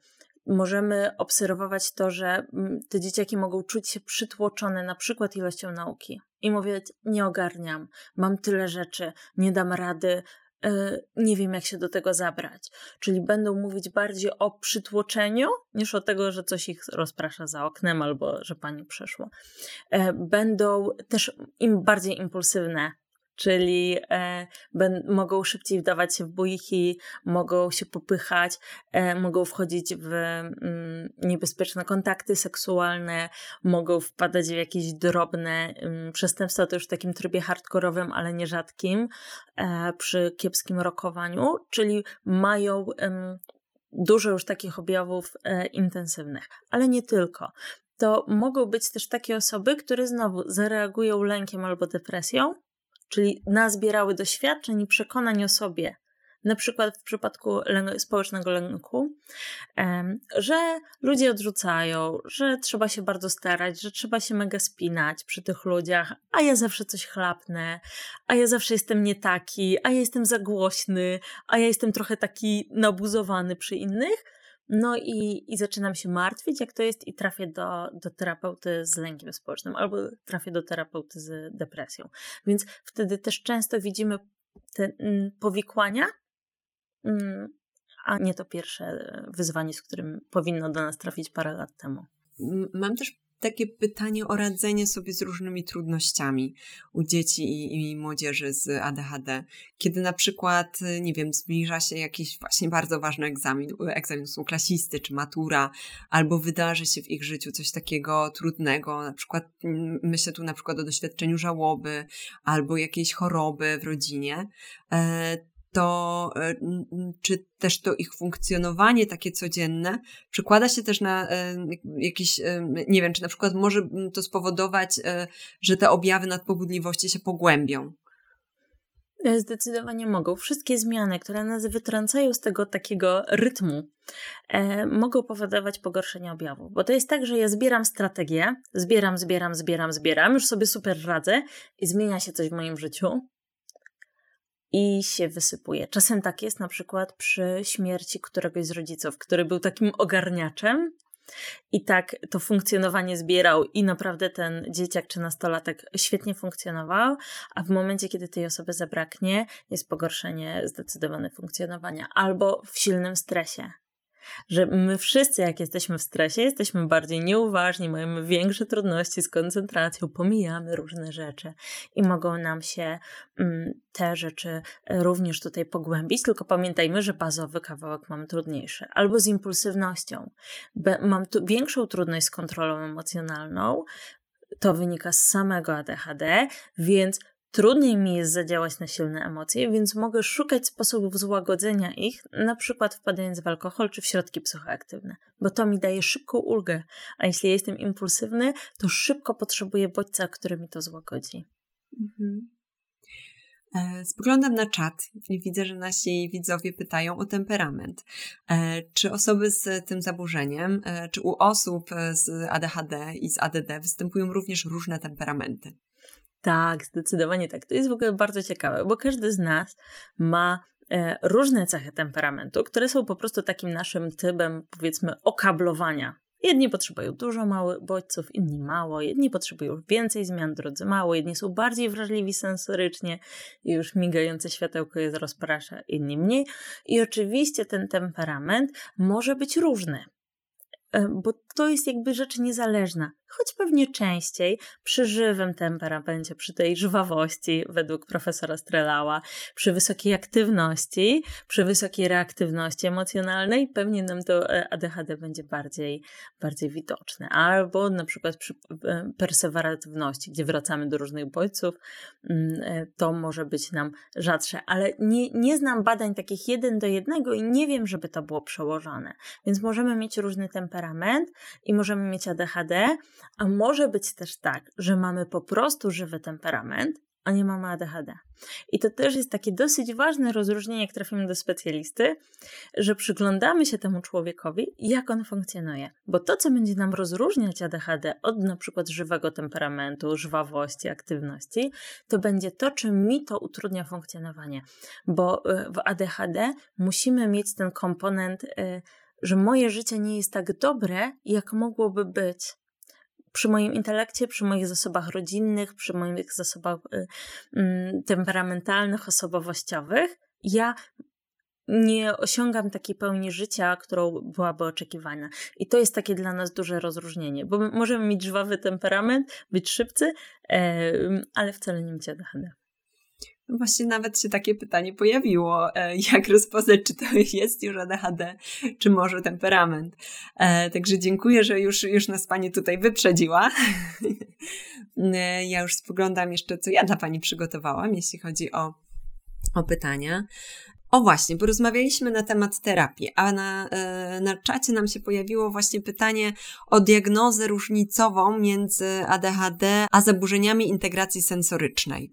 możemy obserwować to, że mm, te dzieciaki mogą czuć się przytłoczone na przykład ilością nauki i mówić: Nie ogarniam, mam tyle rzeczy, nie dam rady, nie wiem, jak się do tego zabrać. Czyli będą mówić bardziej o przytłoczeniu, niż o tego, że coś ich rozprasza za oknem albo że pani przeszło. E, będą też im bardziej impulsywne czyli e, ben, mogą szybciej wdawać się w bójki, mogą się popychać, e, mogą wchodzić w mm, niebezpieczne kontakty seksualne, mogą wpadać w jakieś drobne mm, przestępstwa, to już w takim trybie hardkorowym, ale nierzadkim, e, przy kiepskim rokowaniu, czyli mają dużo już takich objawów e, intensywnych, ale nie tylko. To mogą być też takie osoby, które znowu zareagują lękiem albo depresją, czyli nazbierały doświadczeń i przekonań o sobie, na przykład w przypadku społecznego lęku, że ludzie odrzucają, że trzeba się bardzo starać, że trzeba się mega spinać przy tych ludziach, a ja zawsze coś chlapnę, a ja zawsze jestem nie taki, a ja jestem za głośny, a ja jestem trochę taki nabuzowany przy innych. No i, i zaczynam się martwić, jak to jest, i trafię do, do terapeuty z lękiem społecznym albo trafię do terapeuty z depresją. Więc wtedy też często widzimy te mm, powikłania, mm, a nie to pierwsze wyzwanie, z którym powinno do nas trafić parę lat temu. Mam też takie pytanie o radzenie sobie z różnymi trudnościami u dzieci i, i, młodzieży z ADHD. Kiedy na przykład, nie wiem, zbliża się jakiś właśnie bardzo ważny egzamin, egzamin są klasisty czy matura, albo wydarzy się w ich życiu coś takiego trudnego, na przykład myślę tu na przykład o doświadczeniu żałoby albo jakiejś choroby w rodzinie, e, to e, czy też to ich funkcjonowanie takie codzienne przekłada się też na e, jakieś, e, nie wiem, czy na przykład może to spowodować, że te objawy nadpobudliwości się pogłębią? Zdecydowanie mogą. Wszystkie zmiany, które nas wytrącają z tego takiego rytmu, e, mogą powodować pogorszenie objawów. Bo to jest tak, że ja zbieram strategię, zbieram, zbieram, zbieram, zbieram, już sobie super radzę i zmienia się coś w moim życiu i się wysypuje. Czasem tak jest na przykład przy śmierci któregoś z rodziców, który był takim ogarniaczem i tak to funkcjonowanie zbierał i naprawdę ten dzieciak czy nastolatek świetnie funkcjonował, a w momencie, kiedy tej osoby zabraknie, jest pogorszenie zdecydowane funkcjonowania albo w silnym stresie że my wszyscy, jak jesteśmy w stresie, jesteśmy bardziej nieuważni, mamy większe trudności z koncentracją, pomijamy różne rzeczy i mogą nam się mm, te rzeczy również tutaj pogłębić, tylko pamiętajmy, że bazowy kawałek mamy trudniejszy. Albo z impulsywnością. Mam tu większą trudność z kontrolą emocjonalną, To wynika z samego ADHD, więc trudniej mi jest zadziałać na silne emocje, więc mogę szukać sposobów złagodzenia ich, na przykład wpadając w alkohol czy w środki psychoaktywne, bo to mi daje szybką ulgę. A jeśli jestem impulsywny, to szybko potrzebuję bodźca, który mi to złagodzi. Mhm. E, spoglądam na czat i widzę, że nasi widzowie pytają o temperament. E, czy osoby z tym zaburzeniem, e, czy u osób z ADHD i z ADD występują również różne temperamenty? Tak, zdecydowanie tak. To jest w ogóle bardzo ciekawe, bo każdy z nas ma różne cechy temperamentu, które są po prostu takim naszym typem, powiedzmy, okablowania Jedni potrzebują dużo małych bodźców, inni mało, jedni potrzebują więcej zmian, drudzy mało, jedni są bardziej wrażliwi sensorycznie i już migające światełko je rozprasza, inni mniej. I oczywiście ten temperament może być różny. E, bo to jest jakby rzecz niezależna, choć pewnie częściej przy żywym temperamencie, przy tej żwawości, według profesora Strelała, przy wysokiej aktywności, przy wysokiej reaktywności emocjonalnej, pewnie nam to e, ADHD będzie bardziej, bardziej widoczne. Albo na przykład przy e, perseweratywności, gdzie wracamy do różnych bodźców, mm, to może być nam rzadsze, ale nie, nie znam badań takich jeden do jednego i nie wiem, żeby to było przełożone. Więc możemy mieć różny temperament i możemy mieć ADHD, a może być też tak, że mamy po prostu żywy temperament, a nie mamy ADHD. I to też jest takie dosyć ważne rozróżnienie, jak trafimy do specjalisty, że przyglądamy się temu człowiekowi, jak on funkcjonuje. Bo to, co będzie nam rozróżniać ADHD od na przykład żywego temperamentu, żwawości, aktywności, to będzie to, czy mi to utrudnia funkcjonowanie. Bo y, w ADHD musimy mieć ten komponent y, że moje życie nie jest tak dobre, jak mogłoby być. Przy moim intelekcie, przy moich zasobach rodzinnych, przy moich zasobach y, y, temperamentalnych, osobowościowych, ja nie osiągam takiej pełni życia, którą byłaby oczekiwana. I to jest takie dla nas duże rozróżnienie, bo możemy mieć żwawy temperament, być szybcy, ale wcale nie mieć ADHD. Właśnie nawet się takie pytanie pojawiło, e, jak rozpoznać, czy to jest już ADHD, czy może temperament. E, także dziękuję, że już, już nas Pani tutaj wyprzedziła. E, ja już spoglądam jeszcze, co ja dla Pani przygotowałam, jeśli chodzi o, o pytania. O właśnie, bo rozmawialiśmy na temat terapii, a na, na czacie nam się pojawiło właśnie pytanie o diagnozę różnicową między ADHD a zaburzeniami integracji sensorycznej.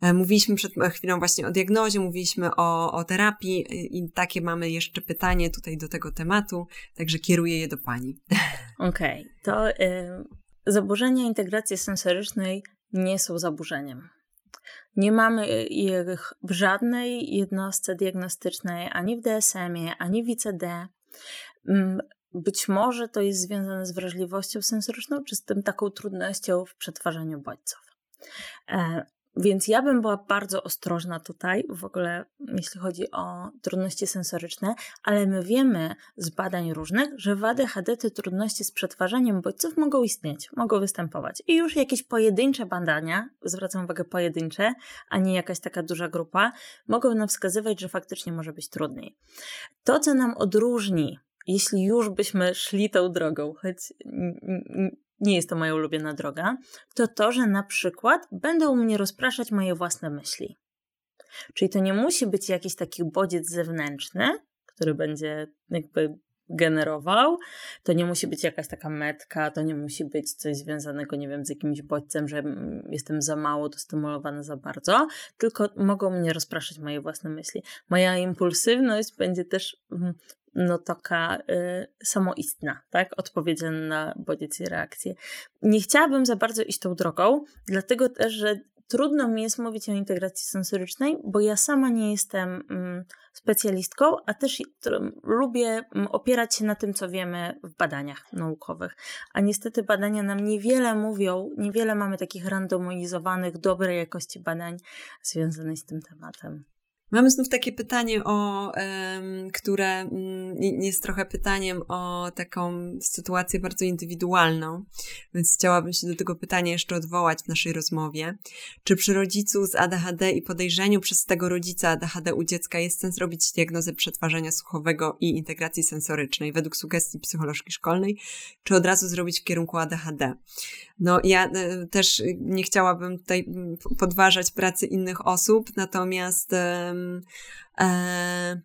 E, mówiliśmy przed chwilą właśnie o diagnozie, mówiliśmy o, o terapii i takie mamy jeszcze pytanie tutaj do tego tematu, także kieruję je do Pani. Okej, okay. to y, zaburzenia integracji sensorycznej nie są zaburzeniem. Nie mamy ich w żadnej jednostce diagnostycznej, ani w DSM-ie, ani w ICD. Mm, być może to jest związane z wrażliwością sensoryczną, czy z tym taką trudnością w przetwarzaniu bodźców. Więc ja bym była bardzo ostrożna tutaj, w ogóle jeśli chodzi o trudności sensoryczne, ale my wiemy z badań różnych, że w ADHD te trudności z przetwarzaniem bodźców mogą istnieć, mogą występować. I już jakieś pojedyncze badania, zwracam uwagę pojedyncze, a nie jakaś taka duża grupa, mogą nam wskazywać, że faktycznie może być trudniej. To, co nam odróżni jeśli już byśmy szli tą drogą, choć nie jest to moja ulubiona droga, to to, że na przykład będą mnie rozpraszać moje własne myśli. Czyli to nie musi być jakiś taki bodziec zewnętrzny, który będzie jakby generował. To nie musi być jakaś taka metka, to nie musi być coś związanego, nie wiem, z jakimś bodźcem, że jestem za mało dostymulowana za bardzo, tylko mogą mnie rozpraszać moje własne myśli. Moja impulsywność będzie też mm, no taka y, samoistna, tak? Odpowiedzialna na bodziec i reakcję. Nie chciałabym za bardzo iść tą drogą, dlatego też, że trudno mi jest mówić o integracji sensorycznej, bo ja sama nie jestem mm, specjalistką, a też lubię mm, opierać się na tym, co wiemy w badaniach naukowych. A niestety badania nam niewiele mówią, niewiele mamy takich randomizowanych, dobrej jakości badań związanych z tym tematem. Mamy znów takie pytanie, o, które um, jest trochę pytaniem o taką sytuację bardzo indywidualną, więc chciałabym się do tego pytania jeszcze odwołać w naszej rozmowie. Czy przy rodzicu z ADHD i podejrzeniu przez tego rodzica ADHD u dziecka jest sens robić diagnozę przetwarzania słuchowego i integracji sensorycznej według sugestii psycholożki szkolnej, czy od razu zrobić w kierunku ADHD? No, ja y, też nie chciałabym tutaj podważać pracy innych osób, natomiast e,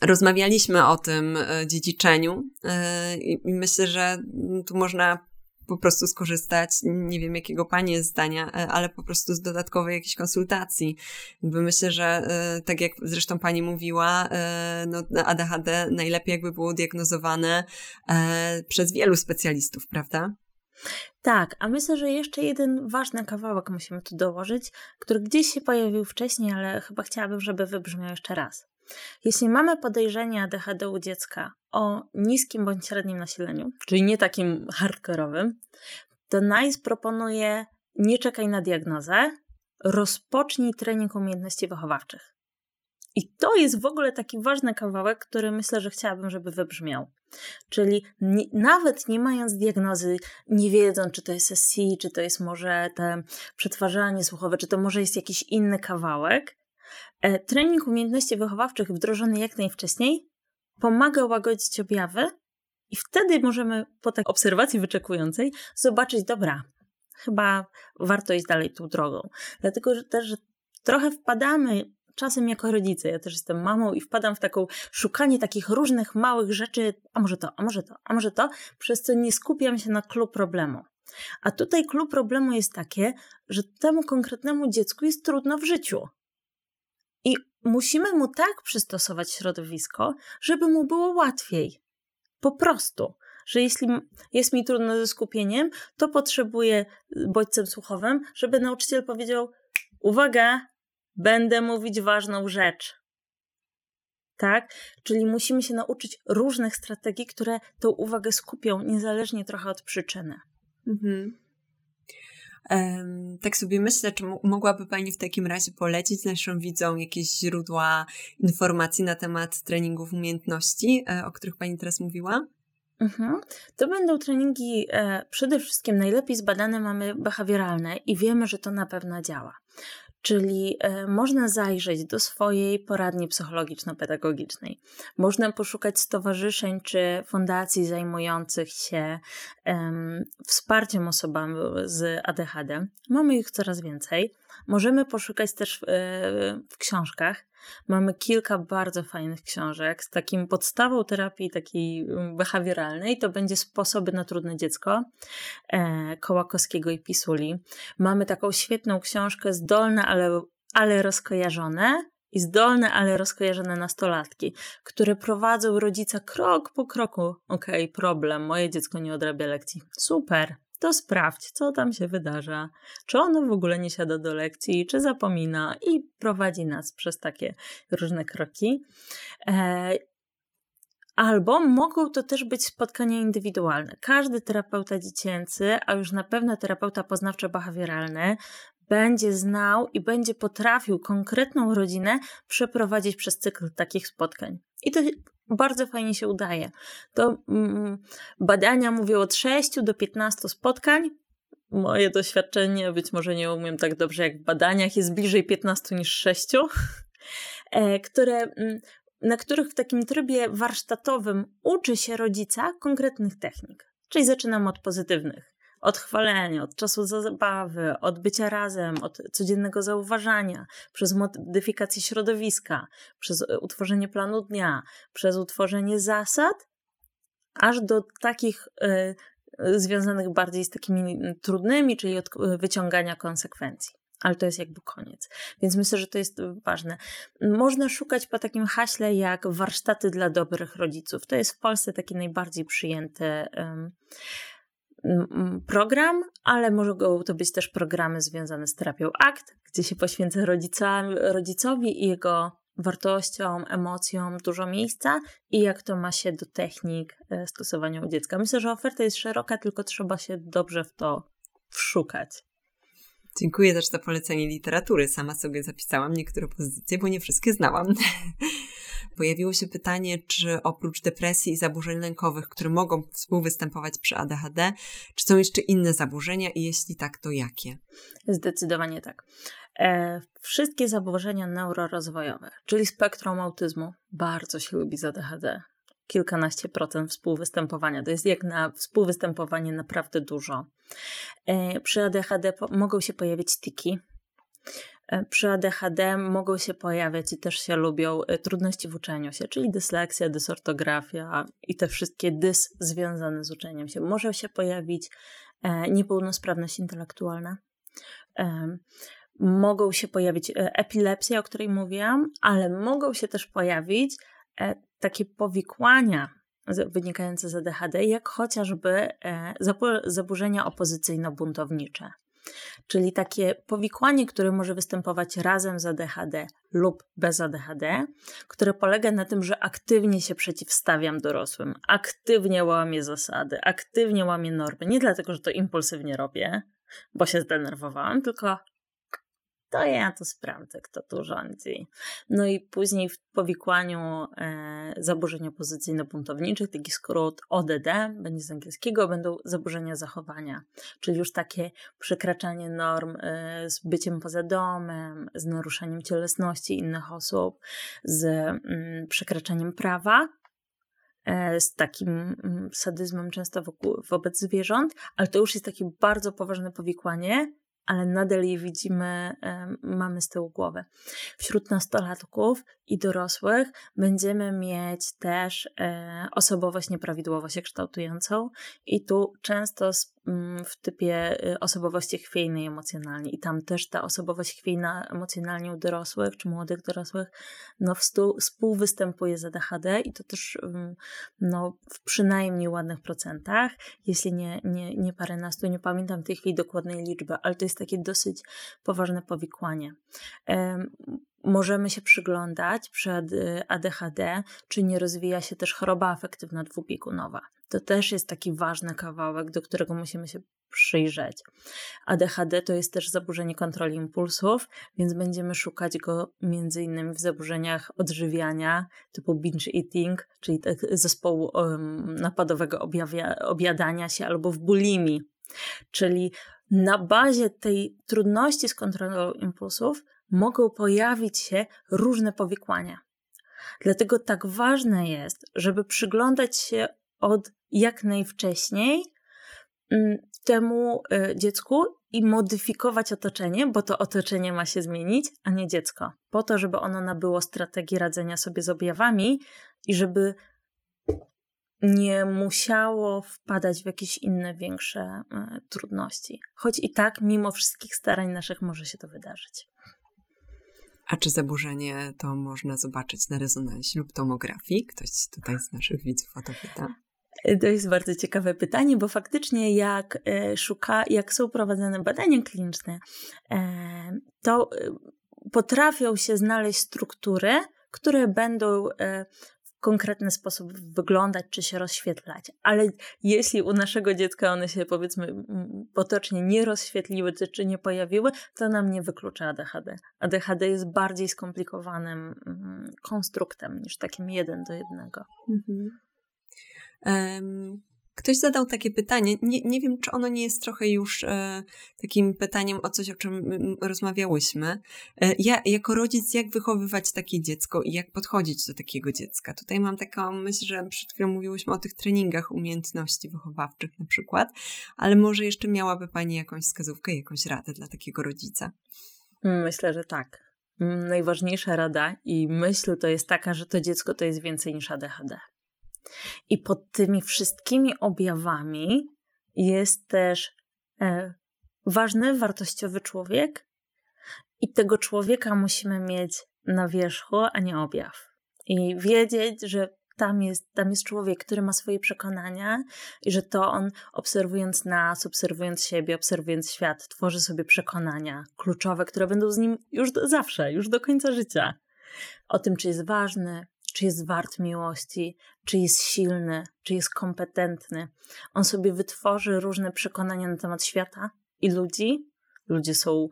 rozmawialiśmy o tym e, dziedziczeniu e, i myślę, że tu można po prostu skorzystać, nie wiem jakiego pani jest zdania, e, ale po prostu z dodatkowej jakiejś konsultacji. Jakby myślę, że tak jak zresztą pani mówiła, no ADHD najlepiej jakby było diagnozowane przez wielu specjalistów, prawda? Tak, a myślę, że jeszcze jeden ważny kawałek musimy tu dołożyć, który gdzieś się pojawił wcześniej, ale chyba chciałabym, żeby wybrzmiał jeszcze raz. Jeśli mamy podejrzenie ADHD u dziecka o niskim bądź średnim nasileniu, czyli nie takim hardkorowym, to NICE proponuje nie czekaj na diagnozę, rozpocznij trening umiejętności wychowawczych. I to jest w ogóle taki ważny kawałek, który myślę, że chciałabym, żeby wybrzmiał. Czyli nie, nawet nie mając diagnozy, nie wiedząc, czy to jest SC, czy to jest może te przetwarzanie słuchowe, czy to może jest jakiś inny kawałek, e, trening umiejętności wychowawczych wdrożony jak najwcześniej pomaga łagodzić objawy i wtedy możemy po takiej obserwacji wyczekującej zobaczyć, dobra, chyba warto iść dalej tą drogą. Dlatego że też trochę wpadamy czasem jako rodzice, ja też jestem mamą i wpadam w taką szukanie takich różnych małych rzeczy, a może to, a może to, a może to, przez co nie skupiam się na klucz problemu. A tutaj klucz problemu jest takie, że temu konkretnemu dziecku jest trudno w życiu. I musimy mu tak przystosować środowisko, żeby mu było łatwiej. Po prostu że jeśli jest mi trudno ze skupieniem, to potrzebuję bodźcem słuchowym, żeby nauczyciel powiedział: Uwaga, będę mówić ważną rzecz. Tak? Czyli musimy się nauczyć różnych strategii, które tą uwagę skupią, niezależnie trochę od przyczyny. Mhm. Um, tak sobie myślę, czy mogłaby Pani w takim razie polecić naszym widzom jakieś źródła informacji na temat treningów umiejętności, e, o których Pani teraz mówiła? Mhm. To będą treningi e, przede wszystkim najlepiej zbadane mamy behawioralne i wiemy, że to na pewno działa. Czyli e, można zajrzeć do swojej poradni psychologiczno-pedagogicznej. Można poszukać stowarzyszeń czy fundacji zajmujących się um, wsparciem osobami z ADHD. Mamy ich coraz więcej. Możemy poszukać też w, e, w książkach. Mamy kilka bardzo fajnych książek z takim podstawą terapii takiej mm, behawioralnej. To będzie Sposoby na trudne dziecko e, Kołakowskiego i Pisuli. Mamy taką świetną książkę Zdolne, ale, ale rozkojarzone i zdolne, ale rozkojarzone nastolatki, które prowadzą rodzica krok po kroku. Okej, okay, problem, moje dziecko nie odrabia lekcji. Super, to sprawdź, co tam się wydarza, czy ono w ogóle nie siada do lekcji, czy zapomina i prowadzi nas przez takie różne kroki. E, albo mogą to też być spotkania indywidualne. Każdy terapeuta dziecięcy, a już na pewno terapeuta poznawczo-behawioralny, będzie znał i będzie potrafił konkretną rodzinę przeprowadzić przez cykl takich spotkań. I to bardzo fajnie się udaje. To mm, badania mówią od 6 do 15 spotkań. Moje doświadczenie, być może nie umiem tak dobrze jak w badaniach, jest bliżej 15 niż 6, e, które, mm, na których w takim trybie warsztatowym uczy się rodzica konkretnych technik. Czyli zaczynam od pozytywnych od chwalenia, od czasu zabawy, od bycia razem, od codziennego zauważania, przez modyfikację środowiska, przez e, utworzenie planu dnia, przez utworzenie zasad, aż do takich y, związanych bardziej z takimi trudnymi, czyli od wyciągania konsekwencji. Ale to jest jakby koniec. Więc myślę, że to jest ważne. Można szukać po takim haśle jak warsztaty dla dobrych rodziców. To jest w Polsce taki najbardziej przyjęty. Y, program, ale mogą to być też programy związane z terapią ACT, gdzie się poświęca rodzicowi i jego wartościom, emocjom dużo miejsca i jak to ma się do technik e, stosowania u dziecka. Myślę, że oferta jest szeroka, tylko trzeba się dobrze w to wszukać. Dziękuję też za polecenie literatury. Sama sobie zapisałam niektóre pozycje, bo nie wszystkie znałam. Pojawiło się pytanie, czy oprócz depresji i zaburzeń lękowych, które mogą współwystępować przy ADHD, czy są jeszcze inne zaburzenia i jeśli tak, to jakie? Zdecydowanie tak. E, wszystkie zaburzenia neurorozwojowe, czyli spektrum autyzmu, bardzo się lubi z ADHD kilkanaście procent współwystępowania. To jest jak na współwystępowanie naprawdę dużo. E, przy ADHD mogą się pojawić tiki. E, przy ADHD mogą się pojawiać i też się lubią e, trudności w uczeniu się, czyli dysleksja, dysortografia i te wszystkie dys związane z uczeniem się. Może się pojawić niepełnosprawność intelektualna. Mogą się pojawić epilepsja, o której mówiłam, ale mogą się też pojawić takie powikłania wynikające z ADHD, jak chociażby e, zaburzenia opozycyjno-buntownicze. Czyli takie powikłanie, które może występować razem z ADHD lub bez ADHD, które polega na tym, że aktywnie się przeciwstawiam dorosłym, aktywnie łamię zasady, aktywnie łamię normy. Nie dlatego, że to impulsywnie robię, bo się zdenerwowałam, tylko to ja to sprawdzę, kto tu rządzi. No i później w powikłaniu e, zaburzeń opozycyjno-buntowniczych, taki skrót ODD, będzie z angielskiego, będą zaburzenia zachowania, czyli już takie przekraczanie norm e, z byciem poza domem, z naruszaniem cielesności innych osób, z mm, przekraczaniem prawa, e, z takim mm, sadyzmem często wokół, wobec zwierząt, ale to już jest takie bardzo poważne powikłanie, ale nadal je widzimy, mamy z tyłu głowy. Wśród nastolatków i dorosłych będziemy mieć też e, osobowość nieprawidłowo się kształtującą i tu często mm, w typie y, osobowości chwiejnej emocjonalnie. I tam też ta osobowość chwiejna emocjonalnie u dorosłych czy młodych dorosłych no współwystępuje z ADHD i to też mm, no, w przynajmniej ładnych procentach, jeśli nie, nie, nie paręnastu, nie pamiętam w tej chwili dokładnej liczby, ale to jest takie dosyć poważne powikłanie możemy się przyglądać przed ADHD, czy nie rozwija się też choroba afektywna dwubiegunowa. To też jest taki ważny kawałek, do którego musimy się przyjrzeć. ADHD to jest też zaburzenie kontroli impulsów, więc będziemy szukać go innymi w zaburzeniach odżywiania typu binge eating, czyli tak zespołu napadowego objawia, obiadania się albo w bulimii. Czyli na bazie tej trudności z kontrolą impulsów mogą pojawić się różne powikłania. Dlatego tak ważne jest, żeby przyglądać się od jak najwcześniej mm, temu y, dziecku i modyfikować otoczenie, bo to otoczenie ma się zmienić, a nie dziecko. Po to, żeby ono nabyło strategii radzenia sobie z objawami i żeby nie musiało wpadać w jakieś inne większe y, trudności. Choć i tak, mimo wszystkich starań naszych, może się to wydarzyć. A czy zaburzenie to można zobaczyć na rezonansie lub tomografii? Ktoś tutaj z naszych widzów o to pyta. To jest bardzo ciekawe pytanie, bo faktycznie jak e, szuka, jak są prowadzone badania kliniczne, e, to e, potrafią się znaleźć struktury, które będą konkretny sposób wyglądać czy się rozświetlać. Ale jeśli u naszego dziecka one się powiedzmy potocznie nie rozświetliły czy nie pojawiły, to nam nie wyklucza ADHD. ADHD jest bardziej skomplikowanym konstruktem niż takim jeden do jednego. Mhm. Um, Ktoś zadał takie pytanie, nie, nie wiem, czy ono nie jest trochę już e, takim pytaniem o coś, o czym rozmawiałyśmy. E, ja, jako rodzic, jak wychowywać takie dziecko i jak podchodzić do takiego dziecka? Tutaj mam taką myśl, że przed chwilą mówiłyśmy o tych treningach umiejętności wychowawczych na przykład, ale może jeszcze miałaby Pani jakąś wskazówkę, jakąś radę dla takiego rodzica? Myślę, że tak. Najważniejsza rada i myśl to jest taka, że to dziecko to jest więcej niż ADHD. I pod tymi wszystkimi objawami jest też e, ważny, wartościowy człowiek, i tego człowieka musimy mieć na wierzchu, a nie objaw. I wiedzieć, że tam jest, tam jest człowiek, który ma swoje przekonania i że to on, obserwując nas, obserwując siebie, obserwując świat, tworzy sobie przekonania kluczowe, które będą z nim już do, zawsze, już do końca życia. O tym, czy jest ważny, czy jest wart miłości, czy jest silny, czy jest kompetentny. On sobie wytworzy różne przekonania na temat świata i ludzi, Ludzie są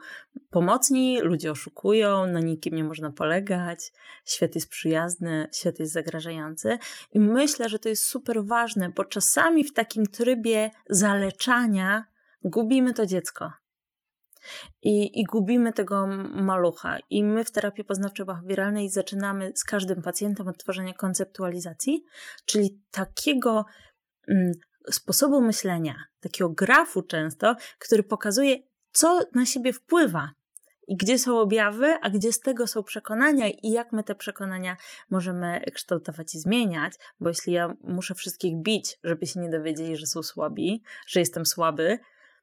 pomocni, ludzie oszukują, na nikim nie można polegać, świat jest przyjazny, świat jest zagrażający. I myślę, że to jest super ważne, bo czasami w takim trybie zaleczania gubimy to dziecko. I, I gubimy tego malucha. I my w terapii poznawczo-behawioralnej zaczynamy z każdym pacjentem od tworzenia konceptualizacji, czyli takiego mm, sposobu myślenia, takiego grafu często, który pokazuje, co na siebie wpływa i gdzie są objawy, a gdzie z tego są przekonania i jak my te przekonania możemy kształtować i zmieniać, bo jeśli ja muszę wszystkich bić, żeby się nie dowiedzieli, że są słabi, że jestem słaby,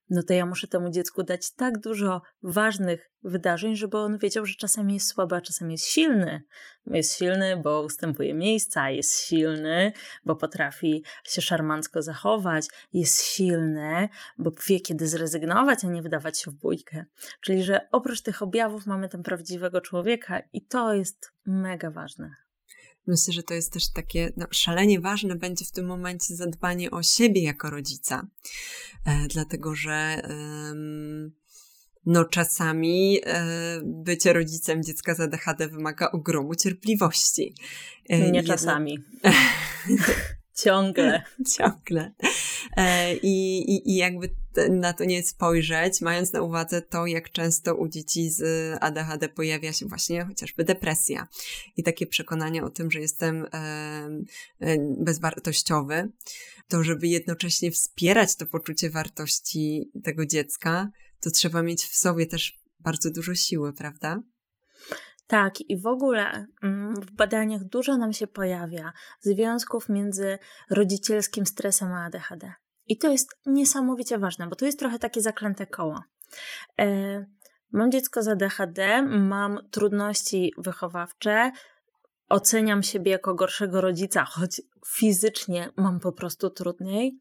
no to ja muszę temu dziecku dać tak dużo ważnych wydarzeń, żeby on wiedział, że czasami jest słaby, a czasami jest silny. Jest silny, bo ustępuje miejsca, jest silny, bo potrafi się szarmancko zachować, jest silny, bo wie, kiedy zrezygnować, a nie wydawać się w bójkę. Czyli, że oprócz tych objawów mamy tam prawdziwego człowieka i to jest mega ważne. Myślę, że to jest też takie no, szalenie ważne będzie w tym momencie zadbanie o siebie jako rodzica, e, dlatego że no czasami e, bycie rodzicem dziecka z ADHD wymaga ogromu cierpliwości. E, Nie czasami. Ciągle. Ciągle. E, I, i, I jakby na to nie spojrzeć, mając na uwadze to, jak często u dzieci z ADHD pojawia się właśnie chociażby depresja i takie przekonanie o tym, że jestem bezwartościowy, to żeby jednocześnie wspierać to poczucie wartości tego dziecka, to trzeba mieć w sobie też bardzo dużo siły, prawda? Tak, i w ogóle mm, w badaniach dużo nam się pojawia związków między rodzicielskim stresem a ADHD. I to jest niesamowicie ważne, bo to jest trochę takie zaklęte koło. E, mam dziecko z ADHD, mam trudności wychowawcze, oceniam siebie jako gorszego rodzica, choć fizycznie mam po prostu trudniej.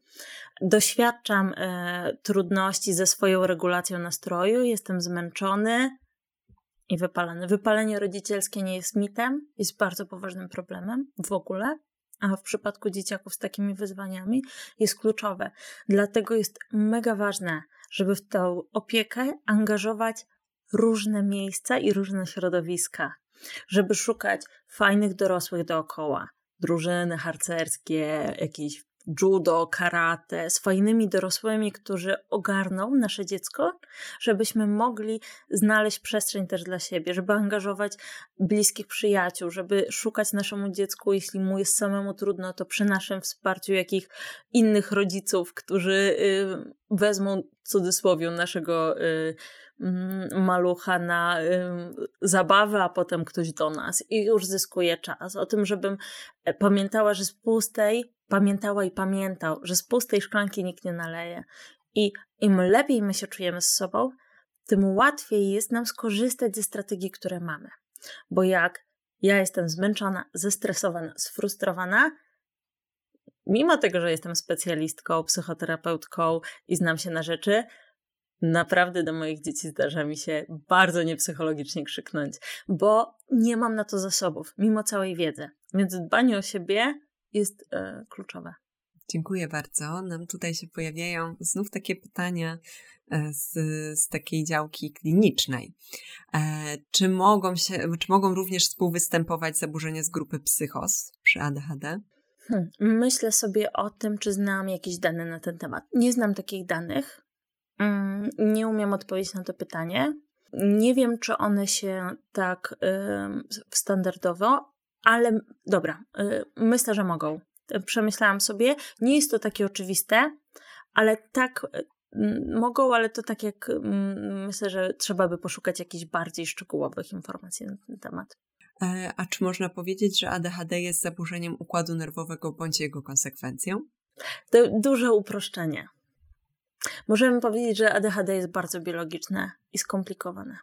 Doświadczam e, trudności ze swoją regulacją nastroju, jestem zmęczony, i wypalany. Wypalenie rodzicielskie nie jest mitem, jest bardzo poważnym problemem w ogóle, a w przypadku dzieciaków z takimi wyzwaniami jest kluczowe. Dlatego jest mega ważne, żeby w tą opiekę angażować różne miejsca i różne środowiska, żeby szukać fajnych dorosłych dookoła, drużyny harcerskie, jakieś judo, karate, z fajnymi dorosłymi, którzy ogarną nasze dziecko, żebyśmy mogli znaleźć przestrzeń też dla siebie, żeby angażować bliskich przyjaciół, żeby szukać naszemu dziecku, jeśli mu jest samemu trudno, to przy naszym wsparciu jakich innych rodziców, którzy y, wezmą cudzysłowie naszego y, malucha na y, zabawę, a potem ktoś do nas i już zyskuje czas. O tym, żebym e, pamiętała, że z pustej pamiętała i pamiętał, że z pustej szklanki nikt nie naleje. I im lepiej my się czujemy z sobą, tym łatwiej jest nam skorzystać ze strategii, które mamy. Bo jak ja jestem zmęczona, zestresowana, sfrustrowana, mimo tego, że jestem specjalistką, psychoterapeutką i znam się na rzeczy, naprawdę do moich dzieci zdarza mi się bardzo niepsychologicznie krzyknąć, bo nie mam na to zasobów, mimo całej wiedzy. Więc dbanie o siebie jest e, kluczowe. Dziękuję bardzo. Nam tutaj się pojawiają znów takie pytania e, z, z takiej działki klinicznej. E, czy mogą się, czy mogą również współwystępować zaburzenia z grupy psychos przy ADHD? Hmm. Myślę sobie o tym, czy znam jakieś dane na ten temat. Nie znam takich danych. Mm, nie umiem odpowiedzieć na to pytanie. Nie wiem, czy one się tak y, standardowo ale dobra, y, myślę, że mogą. Przemyślałam sobie, nie jest to takie oczywiste, ale tak y, mogą, ale to tak jak mm, myślę, że trzeba by poszukać jakichś bardziej szczegółowych informacji na ten temat. E, a czy można powiedzieć, że ADHD jest zaburzeniem układu nerwowego bądź jego konsekwencją? To duże uproszczenie. Możemy powiedzieć, że ADHD jest bardzo biologiczne i skomplikowane.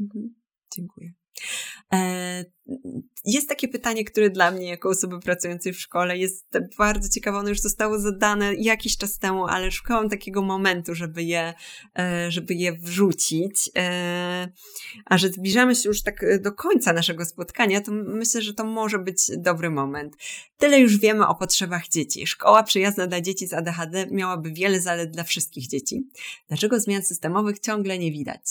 Mhm. Dziękuję. E, jest takie pytanie, które dla mnie, jako osoby pracującej w szkole, jest bardzo ciekawe. Ono już zostało zadane jakiś czas temu, ale szukałam takiego momentu, żeby je, e, żeby je wrzucić. E, a że zbliżamy się już tak do końca naszego spotkania, to myślę, że to może być dobry moment. Tyle już wiemy o potrzebach dzieci. Szkoła przyjazna dla dzieci z ADHD miałaby wiele zalet dla wszystkich dzieci. Dlaczego zmian systemowych ciągle nie widać?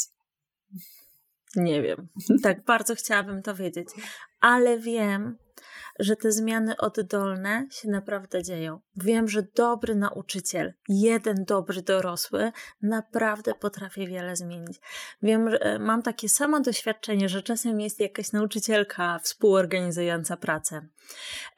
Nie wiem. Tak bardzo chciałabym to wiedzieć. Ale wiem, że te zmiany oddolne się naprawdę dzieją. Wiem, że dobry nauczyciel, jeden dobry dorosły, naprawdę potrafi wiele zmienić. Wiem, że e, mam takie samo doświadczenie, że czasem jest jakaś nauczycielka współorganizująca pracę,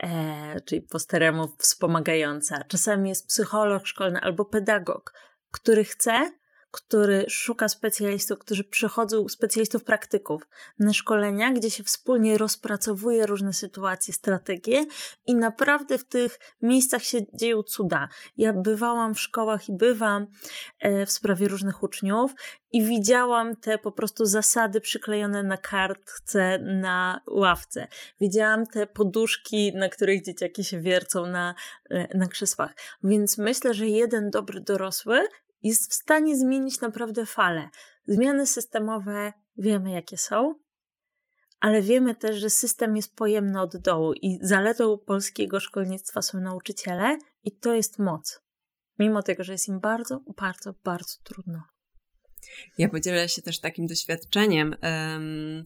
e, czyli po staremu wspomagająca. Czasem jest psycholog szkolny albo pedagog, który chce, który szuka specjalistów, którzy przychodzą, specjalistów praktyków na szkolenia, gdzie się wspólnie rozpracowuje różne sytuacje, strategie i naprawdę w tych miejscach się dzieją cuda. Ja bywałam w szkołach i bywam e, w sprawie różnych uczniów i widziałam te po prostu zasady przyklejone na kartce, na ławce. Widziałam te poduszki, na których dzieciaki się wiercą na, e, na krzesłach. Więc myślę, że jeden dobry dorosły jest w stanie zmienić naprawdę falę. Zmiany systemowe wiemy, jakie są, ale wiemy też, że system jest pojemny od dołu i zaletą polskiego szkolnictwa są nauczyciele i to jest moc. Mimo tego, że jest im bardzo, bardzo, bardzo trudno. Ja podzielę się też takim doświadczeniem. Um